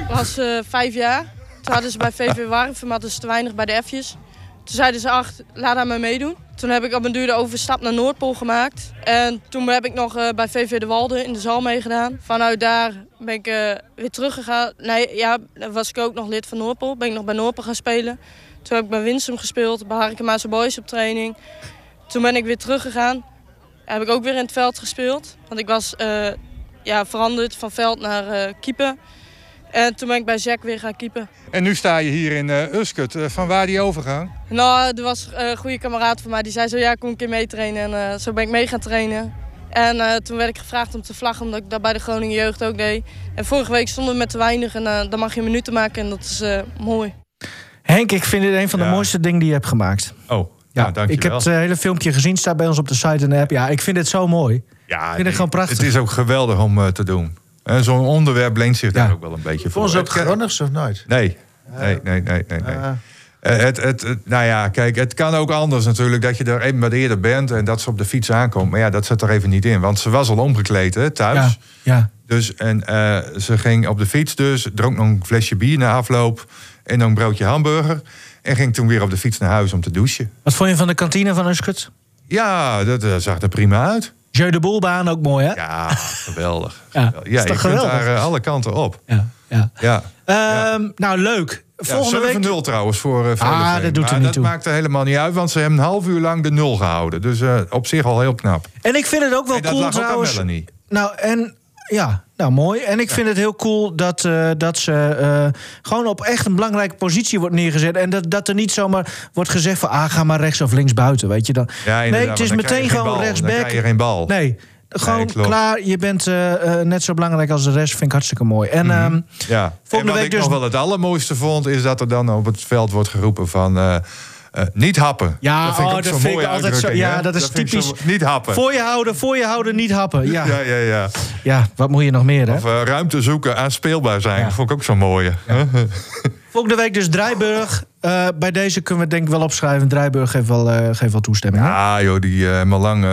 Ik was eh, vijf jaar. Toen hadden ze bij VV Warfum hadden ze te weinig bij de F'jes. Toen zeiden ze, ach, laat haar maar meedoen. Toen heb ik op een duur de overstap naar Noordpool gemaakt. En toen heb ik nog eh, bij VV de Walden in de zaal meegedaan. Vanuit daar ben ik eh, weer teruggegaan. Nee, ja, dan was ik ook nog lid van Noordpool. Ben ik nog bij Noordpool gaan spelen. Toen heb ik bij Winsum gespeeld, bij Harkemaanse Boys op training. Toen ben ik weer teruggegaan. Heb ik ook weer in het veld gespeeld. Want ik was eh, ja, veranderd van veld naar eh keeper. En toen ben ik bij Jack weer gaan keepen. En nu sta je hier in uh, Uskut. Uh, van waar die overgang? Nou, er was een goede kameraad van mij. Die zei zo, ja, kom een keer mee trainen. En zo ben ik mee gaan trainen. En toen werd ik gevraagd om te vlaggen, omdat ik dat bij de Groningen Jeugd ook deed. En vorige week stonden we met te weinig en dan mag je minuten maken en dat is mooi. Henk, ik vind het een van de mooiste dingen die je hebt gemaakt. Oh, ja, nou, dankjewel. Ik heb het hele filmpje gezien, staat bij ons op de site en de app. Ja, ik vind het zo mooi. Ja, ik vind het gewoon prachtig. Het is ook geweldig om uh, te doen. En zo'n onderwerp leent zich daar ook wel een beetje voor. Was ook Gronings of nooit? Nee, nee, nee, nee, nee. nee. Uh. Het, het, het, nou ja, kijk, het kan ook anders natuurlijk dat je er even wat eerder bent en dat ze op de fiets aankomt. Maar ja, dat zit er even niet in, want ze was al omgekleed hè, thuis. Ja, ja. Dus en uh, ze ging op de fiets dus, dronk nog een flesje bier na afloop en nog een broodje hamburger. En ging toen weer op de fiets naar huis om te douchen. Wat vond je van de kantine van Uskut? Ja, dat, dat zag er prima uit. Jeu de Boelbaan ook mooi, hè? Ja, geweldig. (laughs) ja, ja je kunt daar uh, alle kanten op. Ja, ja. ja. Um, nou, leuk. Volgende week... 0 trouwens voor uh, Ah, dat doet er niet dat toe. maakt er helemaal niet uit, want ze hebben een half uur lang de nul gehouden. Dus uh, op zich al heel knap. En ik vind het ook wel en cool lag trouwens. Ook aan Melanie. Nou, en ja, nou mooi. En ik vind het heel cool dat, uh, dat ze uh, gewoon op echt een belangrijke positie wordt neergezet. En dat, dat er niet zomaar wordt gezegd van ah, ga maar rechts of links buiten. Weet je dan? Ja, nee, het is meteen gewoon rechtsback. Dan krijg je geen bal. Nee. Gewoon nee, klaar, je bent uh, uh, net zo belangrijk als de rest. Vind ik hartstikke mooi. En, mm -hmm. um, ja. en wat week ik dus... nog wel het allermooiste vond... is dat er dan op het veld wordt geroepen van... Uh, uh, niet happen. Ja, dat vind ik, oh, dat vind ik altijd zo. Ja, dat is dat typisch. Zo, niet happen. Voor je houden, voor je houden, niet happen. Ja, ja, ja. ja. ja wat moet je nog meer, hè? Of uh, ruimte zoeken, aanspeelbaar zijn. Ja. Dat vond ik ook zo mooi. Ja. (laughs) Volgende week dus Drijburg. Uh, bij deze kunnen we denk ik wel opschrijven. Drijburg geeft wel, uh, geeft wel toestemming. Ja, hè? joh, die uh, hebben al lang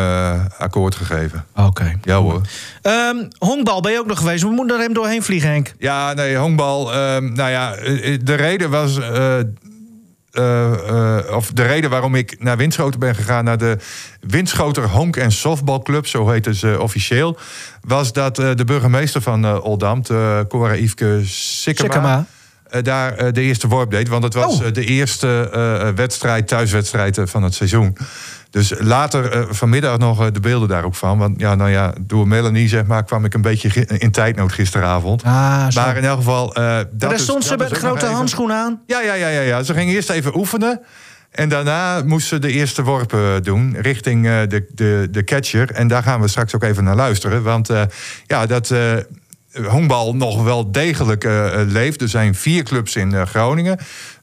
akkoord gegeven. Oké. Okay. Ja hoor. Um, honkbal ben je ook nog geweest. We moeten er hem doorheen vliegen, Henk. Ja, nee, honkbal. Um, nou ja, de reden was... Uh, uh, of de reden waarom ik naar Winschoten ben gegaan, naar de Winschoter Honk en Softbalclub, zo heette ze officieel, was dat uh, de burgemeester van Oldambt, Cora Yveske Sikkema, Sikkema. daar de eerste worp deed. Want het was oh. de eerste wedstrijd, thuiswedstrijd van het seizoen. Dus later uh, vanmiddag nog uh, de beelden daar ook van. Want ja, nou ja, door Melanie zeg maar, kwam ik een beetje in tijdnood gisteravond. Ah, maar in elk geval. Uh, dat daar stond ze met de grote handschoen aan. Ja, ja, ja, ja, ja. Ze ging eerst even oefenen. En daarna moest ze de eerste worpen doen richting de, de, de catcher. En daar gaan we straks ook even naar luisteren. Want ja, dat honkbal nog wel degelijk uh, leeft. Er zijn vier clubs in uh, Groningen.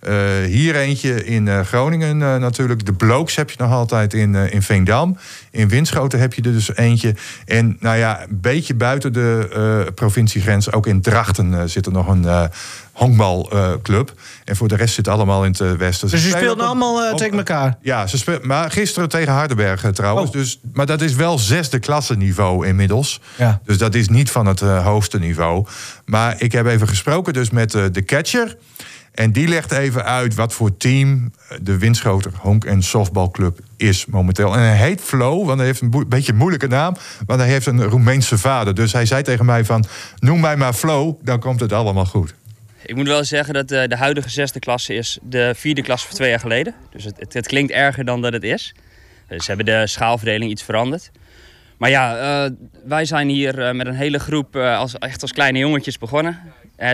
Uh, hier eentje in Groningen natuurlijk. De Blokes heb je nog altijd in, in Veendam. In Winschoten heb je er dus eentje. En nou ja, een beetje buiten de provinciegrens... ook in Drachten zit er nog een honkbalclub. en voor de rest zit allemaal in het westen. Dus ze speelden allemaal op, tegen elkaar? Ja, ze speel, maar gisteren tegen Hardenberg trouwens. Oh. Dus, maar dat is wel zesde klasse niveau inmiddels. Ja. Dus dat is niet van het hoogste niveau. Maar ik heb even gesproken dus met de catcher... En die legt even uit wat voor team de Winschoter Honk en Softbalclub is momenteel. En hij heet Flo, want hij heeft een beetje een moeilijke naam. Want hij heeft een Roemeense vader. Dus hij zei tegen mij van, noem mij maar Flo, dan komt het allemaal goed. Ik moet wel zeggen dat de, de huidige zesde klasse is de vierde klasse van twee jaar geleden. Dus het, het, klinkt erger dan dat het is. Dus ze hebben de schaalverdeling iets veranderd. Maar ja, wij zijn hier met een hele groep als, echt als kleine jongetjes begonnen.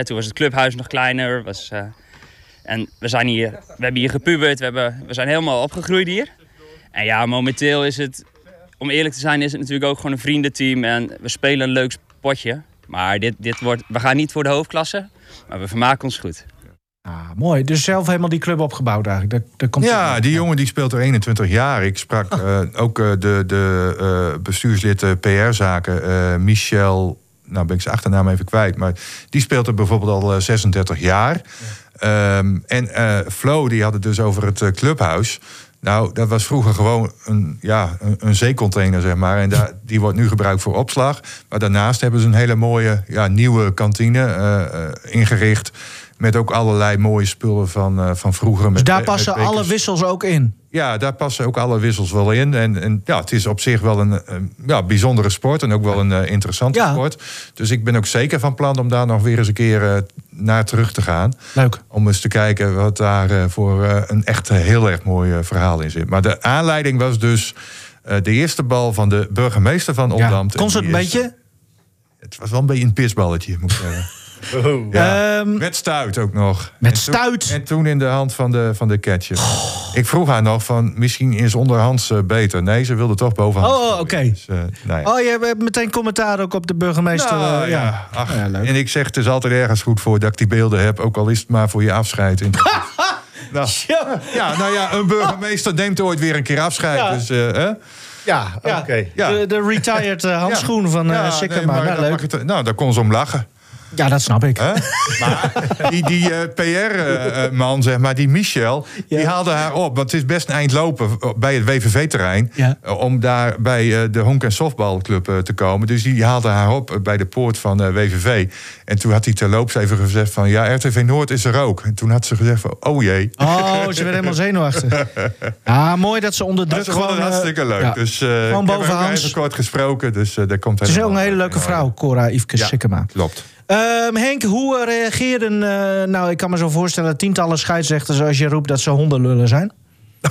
toen was het clubhuis nog kleiner. Was, en we, zijn hier, we hebben hier gepubert, we, hebben, we zijn helemaal opgegroeid hier. En ja, momenteel is het, om eerlijk te zijn, is het natuurlijk ook gewoon een vriendenteam. En we spelen een leuk potje. Maar dit, dit wordt, we gaan niet voor de hoofdklasse, maar we vermaken ons goed. Ah, mooi. Dus zelf helemaal die club opgebouwd eigenlijk. Daar, daar komt ja, die jongen die speelt er 21 jaar. Ik sprak oh. uh, ook uh, de, de uh, bestuurslid PR-zaken, Michel... Nou ben ik zijn achternaam even kwijt. Maar die speelt er bijvoorbeeld al 36 jaar. Ja. Um, en Flo, die had het dus over het clubhuis. Nou, dat was vroeger gewoon een, ja, een, een zeecontainer, zeg maar. En daar, (laughs) die wordt nu gebruikt voor opslag. Maar daarnaast hebben ze een hele mooie ja, nieuwe kantine ingericht. Met ook allerlei mooie spullen van, uh, van vroeger. Dus met, daar passen met alle wissels ook in? Ja, daar passen ook alle wissels wel in. En, en ja, het is op zich wel een, een ja, bijzondere sport. En ook wel een uh, interessante ja. sport. Dus ik ben ook zeker van plan om daar nog weer eens een keer uh, naar terug te gaan. Leuk. Om eens te kijken wat daar voor een echt heel erg mooi verhaal in zit. Maar de aanleiding was dus de eerste bal van de burgemeester van Oldambt. Ja. Kon ze het een beetje? Het was wel een beetje een pisballetje, moet ik zeggen. (laughs) Ja. Ehm, Met stuit ook nog. Met En toen- stuit? En toen in de hand van de, van de catcher. Ik vroeg haar nog van, misschien is onderhands eh, beter. Nee, ze wilde toch bovenhands. Oh, gooien. oké. Dus, eh, nou ja. Oh, je hebt meteen commentaar ook op de burgemeester. Nou, eh, ja. Ach, Ja, leuk. en ik zeg, het is altijd ergens goed voor dat ik die beelden heb. Ook al is het maar voor je afscheid. In (laughs) nou, Ja. ja, nou ja, een burgemeester neemt ooit weer een keer afscheid. Ja. Dus, eh, hè? Ja, oké. Ja. De, de retired handschoen van eh Ja, Sikkema. nee, maar nou, leuk. het- nou, daar kon ze om lachen. Ja, dat snap ik. Hè? (laughs) Maar die, die PR-man, zeg maar, die Michel, die haalde haar op. Want het is best een eind lopen bij het WVV-terrein. Ja. eh, Om daar bij eh, de Honk- en Softbalclub eh, te komen. Dus die haalde haar op eh, bij de poort van eh, WVV. En toen had hij terloops even gezegd van... ja, RTV Noord is er ook. En toen had ze gezegd van, oh jee. Oh, ze werd helemaal zenuwachtig. (laughs) Ja, mooi dat ze onder Dat druk is gewoon eh, hartstikke leuk. ja. Dus eh Gewoon even kort gesproken. Dus eh daar komt Het is ook een hele leuke vrouw, Cora Yveske Ja, Sikkema. klopt. Ehm, Henk, hoe eh, reageerden... eh, nou, ik kan me zo voorstellen... tientallen scheidsrechters als je roept dat ze hondenlullen zijn? (laughs)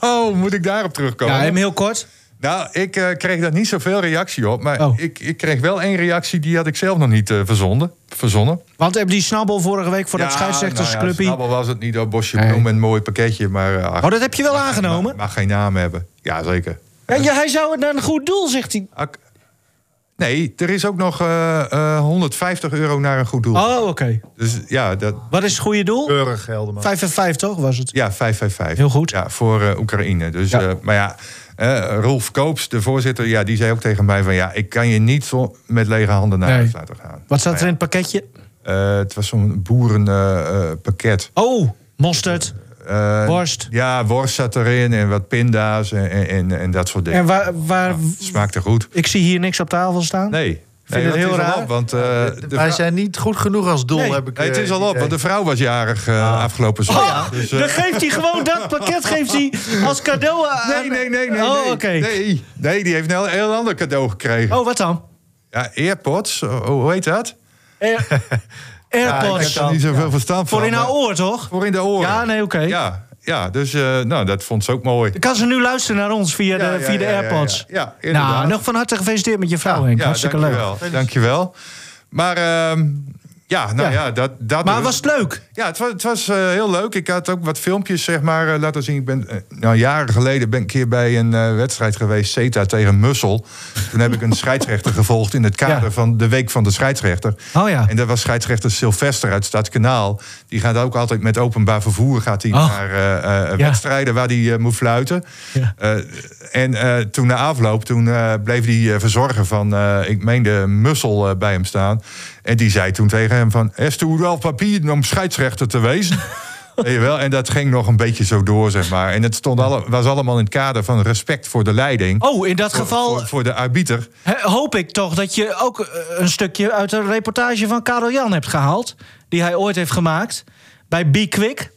Oh, moet ik daarop terugkomen? Ja, hem heel kort. Nou, ik eh, kreeg daar niet zoveel reactie op. Maar Oh. ik, ik kreeg wel één reactie, die had ik zelf nog niet eh, verzonden, verzonnen. Want heb die snabbel vorige week voor dat scheidsrechtersclubje... Nou ja, was het niet op bosje Nee. bloem en een mooi pakketje. Maar, oh, dat heb je wel mag- aangenomen? Mag, mag geen naam hebben. Ja, zeker. Ja, ja, hij zou het naar een goed doel, zegt hij. Nee, er is ook nog eh, eh, 150 euro naar een goed doel. Oh, oké. Dus ja, dat, Wat is het goede doel? Keurig gelden, man. Vijf en vijf, toch, was het? ja 555. Heel goed. Ja, voor eh, Oekraïne. Dus, Ja. eh, maar ja, eh, Rolf Koops, de voorzitter, ja, die zei ook tegen mij van... ja, ik kan je niet zo met lege handen naar Nee. huis laten gaan. Wat staat er in het pakketje? Eh, het was zo'n boerenpakket. Oh, mosterd. Eh, Worst. Ja, worst zat erin en wat pinda's en, en, dat soort dingen. En waar, waar... Smaakte goed. Ik zie hier niks op tafel staan. Nee. Vind nee, het heel is al raar? op, want, eh, de Wij zijn niet goed genoeg als doel, Nee. heb ik Nee, het is al op, want de vrouw was jarig eh, afgelopen zondag. Dus, eh, Dan geeft hij gewoon dat pakket geeft hij als cadeau aan... nee, nee, nee, nee. Oh, nee. oké. Nee, nee, die heeft een heel, heel ander cadeau gekregen. Oh, wat dan? Ja, Airpods, oh, hoe heet dat? Air- (laughs) Airpods. heb er niet zoveel verstand van. Voor in haar oor, toch? Voor in de oren. Ja, nee, oké. Ja, ja dus eh, nou, dat vond ze ook mooi. Kan ze nu luisteren naar ons via de, Ja, ja, via de ja, ja, Airpods? Ja, ja, inderdaad. nou, nog van harte gefeliciteerd met je vrouw, Henk. Hartstikke leuk. dankjewel, Dankjewel. Maar ehm, ja, nou Ja. ja, dat, dat Maar was het leuk? Ja, het was, het was eh, heel leuk. Ik had ook wat filmpjes zeg maar, eh, laten zien. Ik ben, eh, nou, jaren geleden ben ik een keer bij een wedstrijd geweest, CETA tegen Mussel. Toen heb ik een (laughs) scheidsrechter gevolgd in het kader Ja. van de Week van de Scheidsrechter. Oh ja. En dat was scheidsrechter Sylvester uit Stadskanaal. Die gaat ook altijd met openbaar vervoer gaat hij Oh. naar Ja. wedstrijden waar hij moet fluiten. Ja. En toen na afloop, toen bleef die verzorger van, ik meende Mussel bij hem staan. En die zei toen tegen hem van, est u wel papier om scheidsrechter te wezen? (laughs) Weet je wel? En dat ging nog een beetje zo door, zeg maar. En het stond alle, was allemaal in het kader van respect voor de leiding. Oh, in dat Voor- geval Voor, voor de arbiter. he- hoop ik toch dat je ook eh, een stukje uit een reportage van Karel Jan hebt gehaald. Die hij ooit heeft gemaakt bij Be Quick.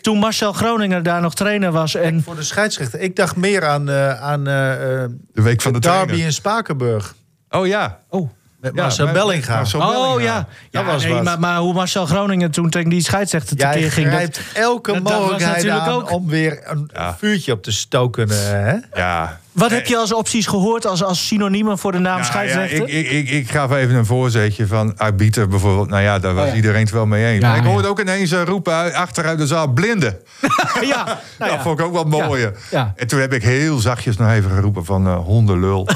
Toen Marcel Groninger daar nog trainer was. En Voor de scheidsrechter. Ik dacht meer aan, eh, aan eh, eh, De week van de Derby trainer. in Spakenburg. Oh ja. oh. Met Ja, Marcel Bellinga. Marcel Oh Bellinga. ja, ja was nee, wat. maar, maar hoe Marcel Groningen toen tegen die scheidsrechter Jij tekeer ging. dat- grijpt elke dat- dat was mogelijkheid aan ook- om weer een Ja. vuurtje op te stoken. eh, hè? Ja. Wat heb je als opties gehoord als, als synoniemen voor de naam Nou ja, scheidsrechter? ik, ik, ik, ik gaf even een voorzetje van arbiter bijvoorbeeld. Nou ja, daar was Oh ja. iedereen het wel mee eens. Ja, maar ik ja. hoorde ook ineens eh, roepen uit- achteruit de zaal blinden. (laughs) ja, nou dat ja. vond ik ook wel mooier. Ja. En toen heb ik heel zachtjes nog even geroepen van eh, hondenlul.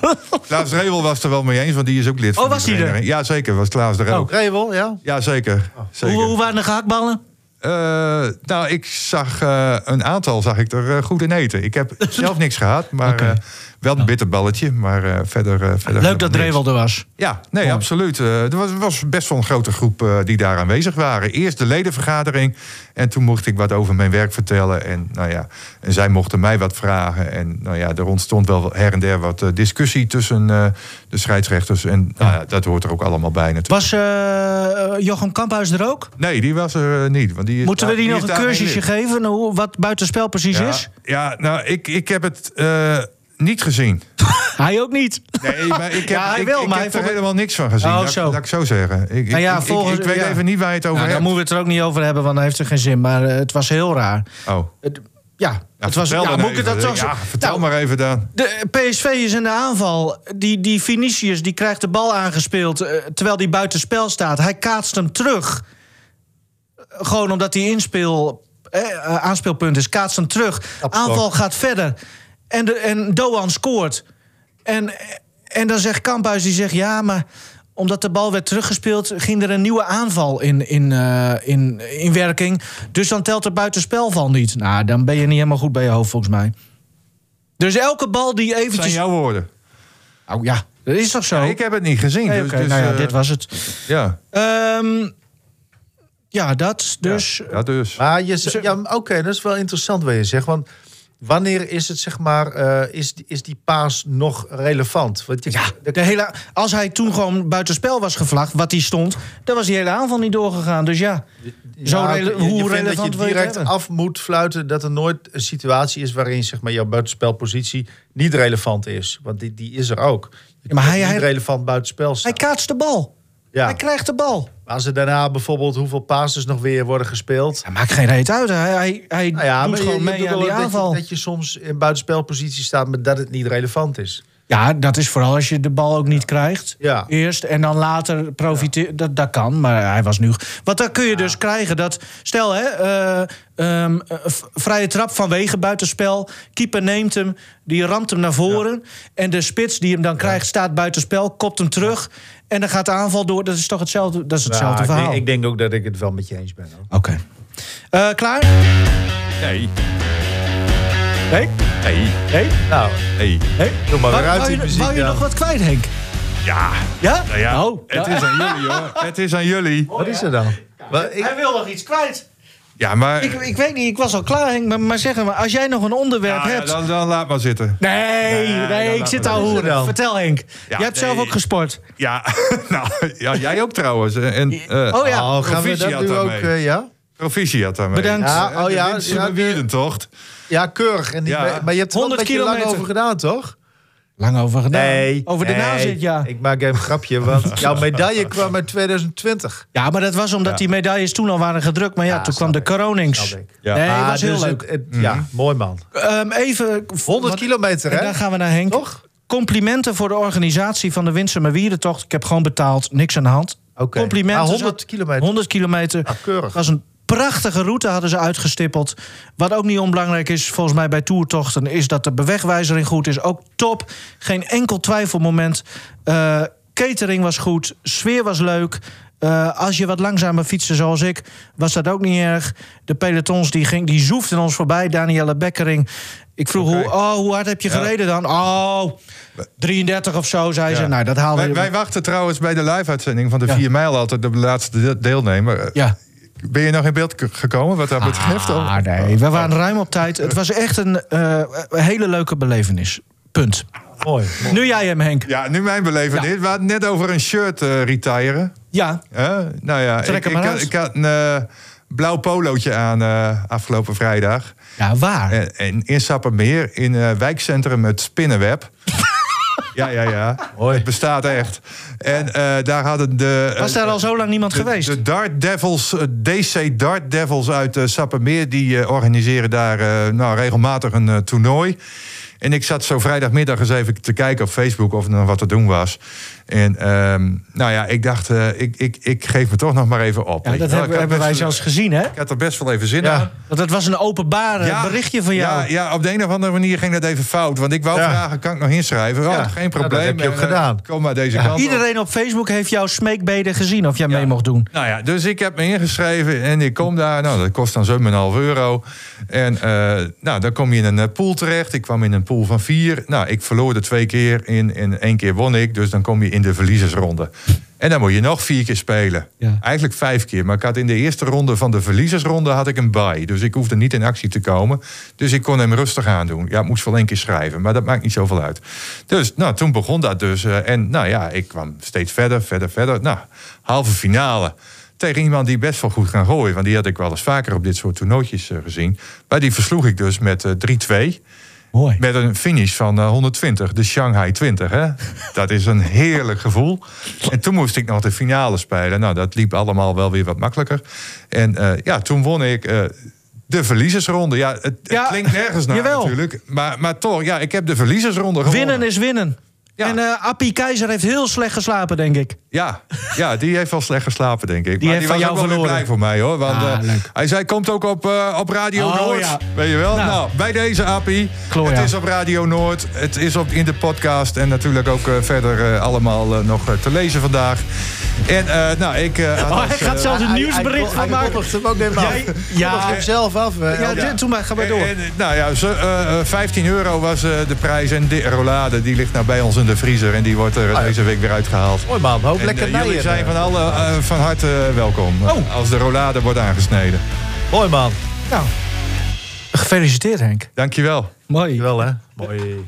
Ja. (laughs) Klaas Revel was er wel mee eens, want die is ook lid van Oh, was die die er? Ja, zeker, was Klaas er ook. Revel, ja. Ja, zeker. zeker. Hoe, hoe waren de gehaktballen? Eh, nou, ik zag eh, een aantal zag ik er eh, goed in eten. Ik heb (laughs) zelf niks gehad, maar wel een bitterballetje. Maar verder, verder Leuk dat. Drevel er was. Ja, nee, Mooi. absoluut. Er was, was best wel een grote groep die daar aanwezig waren. Eerst de ledenvergadering en toen mocht ik wat over mijn werk vertellen. En, nou ja, en zij mochten mij wat vragen. En nou ja, er ontstond wel her en der wat discussie tussen de scheidsrechters. En nou ja, dat hoort er ook allemaal bij natuurlijk. Was Jochem Kamphuis er ook? Nee, die was er niet. Want die is Moeten we daar- die, nog een daar cursusje geven? Hoe, wat buitenspel precies Ja, is? ja, nou, ik, ik heb het eh, niet gezien. (laughs) Hij ook niet. Nee, maar ik (laughs) heb, Ja, hij ik, wil, ik maar hij heb er helemaal niks van gezien. Oh, zo. laat ik zo zeggen. Ik, Nou ja, ik, ik- volgens- ik weet even niet waar je het over Nou, daar hebt. moeten we het er ook niet over hebben, want dan heeft het geen zin. Maar eh, het was heel raar. Oh. Het- ja, het was, vertel ja, dan moet ik het even. dat toch Ja, vertel Nou, maar even dan. De PSV is in de aanval. Die, die Vinicius die krijgt de bal aangespeeld eh, terwijl hij buitenspel staat. Hij kaatst hem terug. Gewoon omdat hij inspeel, eh, eh, aanspeelpunt is. Kaatst hem terug. Aanval gaat verder. En, de, en Doan scoort. En, en dan zegt Kamphuis, die zegt... ja, maar omdat de bal werd teruggespeeld... ging er een nieuwe aanval in, in, eh, in, in werking. Dus dan telt het buitenspelval niet. Nou, dan ben je niet helemaal goed bij je hoofd, volgens mij. Dus elke bal die Dat zijn eventjes... jouw woorden. Oh ja, dat is toch zo? Ja, ik heb het niet gezien. Nee, dus, dus, nou ja, dit was het. Ja, Ehm, ja, dat dus. ja, dus. Maar je, ja, oké, dat is wel interessant wat je zegt. Want wanneer is het, zeg maar, eh, is, is die paas nog relevant? Want je, Ja, de- de hele, als hij toen gewoon buitenspel was gevlacht, wat hij stond, dan was die hele aanval niet doorgegaan. Dus ja, zo rele- je- je hoe vindt relevant dat je je direct af moet fluiten dat er nooit een situatie is waarin zeg maar, jouw buitenspelpositie niet relevant is. Want die, die is er ook. Je Ja, maar hij- niet hij- relevant buitenspel Hij kaatst de bal. Ja. Hij krijgt de bal. Maar als er daarna bijvoorbeeld hoeveel passes nog weer worden gespeeld. Hij maakt geen reet uit. Hij, hij, hij Nou ja, doet je, gewoon je mee aan die dat, aanval. je, dat je soms in buitenspelpositie staat, maar dat het niet relevant is. Ja, dat is vooral als je de bal ook niet krijgt. Ja. Eerst en dan later profiteren. Dat, dat kan, maar hij was nu. Want dan kun je dus krijgen dat. Stel, hè, eh, ehm, eh, vrije trap vanwege buitenspel. Keeper neemt hem, die ramt hem naar voren. En de spits die hem dan krijgt staat buitenspel, kopt hem terug. En dan gaat de aanval door. Dat is toch hetzelfde, dat is hetzelfde Ja, ik, verhaal. denk, ik denk ook dat ik het wel met je eens ben. Hoor. Oké. Eh, klaar? Nee, Nee? Nee, Nee? Nou, nee. Nee? doe maar weer uit die je, muziek. wou je nog wat kwijt, Henk? Ja, Ja? nou ja. Oh, het ja. is aan jullie hoor. (laughs) Het is aan jullie. Wat is er dan? Wat, ik, Hij wil nog iets kwijt. Ja, maar... Ik, ik weet niet, ik was al klaar, Henk. Maar, maar zeg maar, als jij nog een onderwerp Nou ja, hebt... dan, dan laat maar zitten. Nee, nee, ik zit al dan? Vertel Henk. jij hebt zelf ook gesport. Ja, (laughs) nou, ja, jij ook trouwens. En, eh Oh ja. oh, gaan we dat proficiat nu ook, daarmee. eh, ja? Proficiat daarmee. Bedankt. Ja, oh ja, ja, Wielentocht. Ja, keurig. En die, Ja. Maar je hebt er wel een 100 beetje lang kilometer. over gedaan, toch? Lang over gedaan. Nee. Over de nee. nazit, ja. Ik maak even een grapje, want (laughs) jouw medaille kwam uit 2020. Ja, maar dat was omdat Ja. die medailles toen al waren gedrukt. Maar ja, Ja, toen kwam de coronings. Ja. Nee, Ah, was heel dus leuk. het- het- Ja, mooi man. Ehm, even... 100 wat- kilometer, En hè? dan gaan we naar Henk. Toch? Complimenten voor de organisatie van de Winsumer Wierentocht. Ik heb gewoon betaald, niks aan de hand. Oké. Complimenten. Ah, 100 kilometer. 100 kilometer. Ah, keurig. Was een prachtige route, hadden ze uitgestippeld. Wat ook niet onbelangrijk is, volgens mij bij toertochten... is dat de bewegwijzering goed is. Ook top. Geen enkel twijfelmoment. Eh catering was goed. Sfeer was leuk. Eh, als je wat langzamer fietste zoals ik, was dat ook niet erg. De pelotons die, ging, die zoefden ons voorbij. Danielle Bekkering. Ik vroeg, hoe, oh, hoe hard heb je Ja. gereden dan? Oh, 33 of zo, zei ze. Nou, dat haalde Wij, wij wachten trouwens bij de live-uitzending van de Ja. 4 mijl altijd de laatste de- deelnemer. Ja. Ben je nog in beeld gekomen wat dat betreft? Ah, nee, we waren ruim op tijd. Het was echt een eh, een hele leuke belevenis. Punt. Mooi. Nu jij hem, Henk. Ja, nu mijn belevenis. Ja. We hadden net over een shirt eh retiren. Ja, nou ja, Trek ik, ik, maar had, ik had een eh, blauw polootje aan afgelopen vrijdag. ja waar? En, en in Sappermeer, in wijkcentrum het Spinnenweb. (laughs) ja, ja, ja. Het bestaat echt. En eh, daar hadden de... Was daar al zo lang niemand de, geweest? De Dart Devils, eh, DC Dart Devils uit eh, Sappermeer... die eh, organiseren daar eh, nou, regelmatig een eh, toernooi. En ik zat zo vrijdagmiddag eens even te kijken op Facebook... of er nog wat te doen was. En ehm, nou ja, ik dacht, eh, ik, ik, ik geef me toch nog maar even op. ja, dat hebben, wij zelfs gezien, hè? Ik had er best wel even zin Ja. aan. Want het was een openbaar Ja, berichtje van jou. Ja, ja, op de een of andere manier ging dat even fout. Want ik wou vragen, kan ik nog inschrijven? Oh, geen probleem. dat heb je ook En, eh, gedaan. Kom maar deze kant. Iedereen op Facebook heeft jouw smeekbeden gezien of jij mee mocht doen. Nou ja, dus ik heb me ingeschreven en ik kom daar. Nou, dat kost dan 7,5 euro. En eh, nou, dan kom je in een eh, pool terecht. Ik kwam in een pool van vier. Nou, ik verloor er twee keer in en één keer won ik. Dus dan kom je in de verliezersronde. En dan moet je nog vier keer spelen. Ja. Eigenlijk vijf keer. Maar ik had in de eerste ronde van de verliezersronde had ik een bye. Dus ik hoefde niet in actie te komen. Dus ik kon hem rustig aandoen. Ja, ik moest wel één keer schrijven. Maar dat maakt niet zoveel uit. Dus nou, toen begon dat dus. eh, en nou ja, ik kwam steeds verder, verder, verder. Nou, halve finale. Tegen iemand die best wel goed kan gooien. Want die had ik wel eens vaker op dit soort toernooitjes eh, gezien. Maar die versloeg ik dus met eh, 3-2. Mooi. Met een finish van eh, 120, de Shanghai 20. Hè? Dat is een heerlijk gevoel. En toen moest ik nog de finale spelen. Nou, dat liep allemaal wel weer wat makkelijker. En eh, ja, toen won ik eh, de verliezersronde. Ja, het, klinkt nergens naar (laughs) jawel. natuurlijk. Maar, maar toch, ja, ik heb de verliezersronde gewonnen. Winnen is winnen. Ja. En Appie Keizer heeft heel slecht geslapen, denk ik. Ja, ja, die heeft wel slecht geslapen, denk ik. Die maar heeft die van was ook jou wel weer verloren. blij voor mij, hoor. Want Ah, eh, hij zei, komt ook op, eh, op Radio Oh, Noord. ja. Weet je wel? Nou. Nou, bij deze Appie. Kloor, het ja. is op Radio Noord. Het is op, in de podcast. En natuurlijk ook verder allemaal nog te lezen vandaag. En eh, nou, ik... eh, Oh, als, hij gaat eh, zelfs een Hij- nieuwsbericht hij- van hij maken. hem ook even af. Jij- Ja, ja. hem zelf af. Ja, doe maar, ga maar door. En, en, nou ja, zo, eh, eh, 15 euro was eh, de prijs. En de rollade, die ligt nou bij ons in de vriezer. En die wordt er ja. deze week weer uitgehaald. Mooi man, hoop En, lekker eh, jullie zijn van, al. alle, eh, van harte welkom. Oh. Als de rollade wordt aangesneden. Mooi man. Nou, gefeliciteerd Henk. Dankjewel. Mooi. Wel hè. Mooi.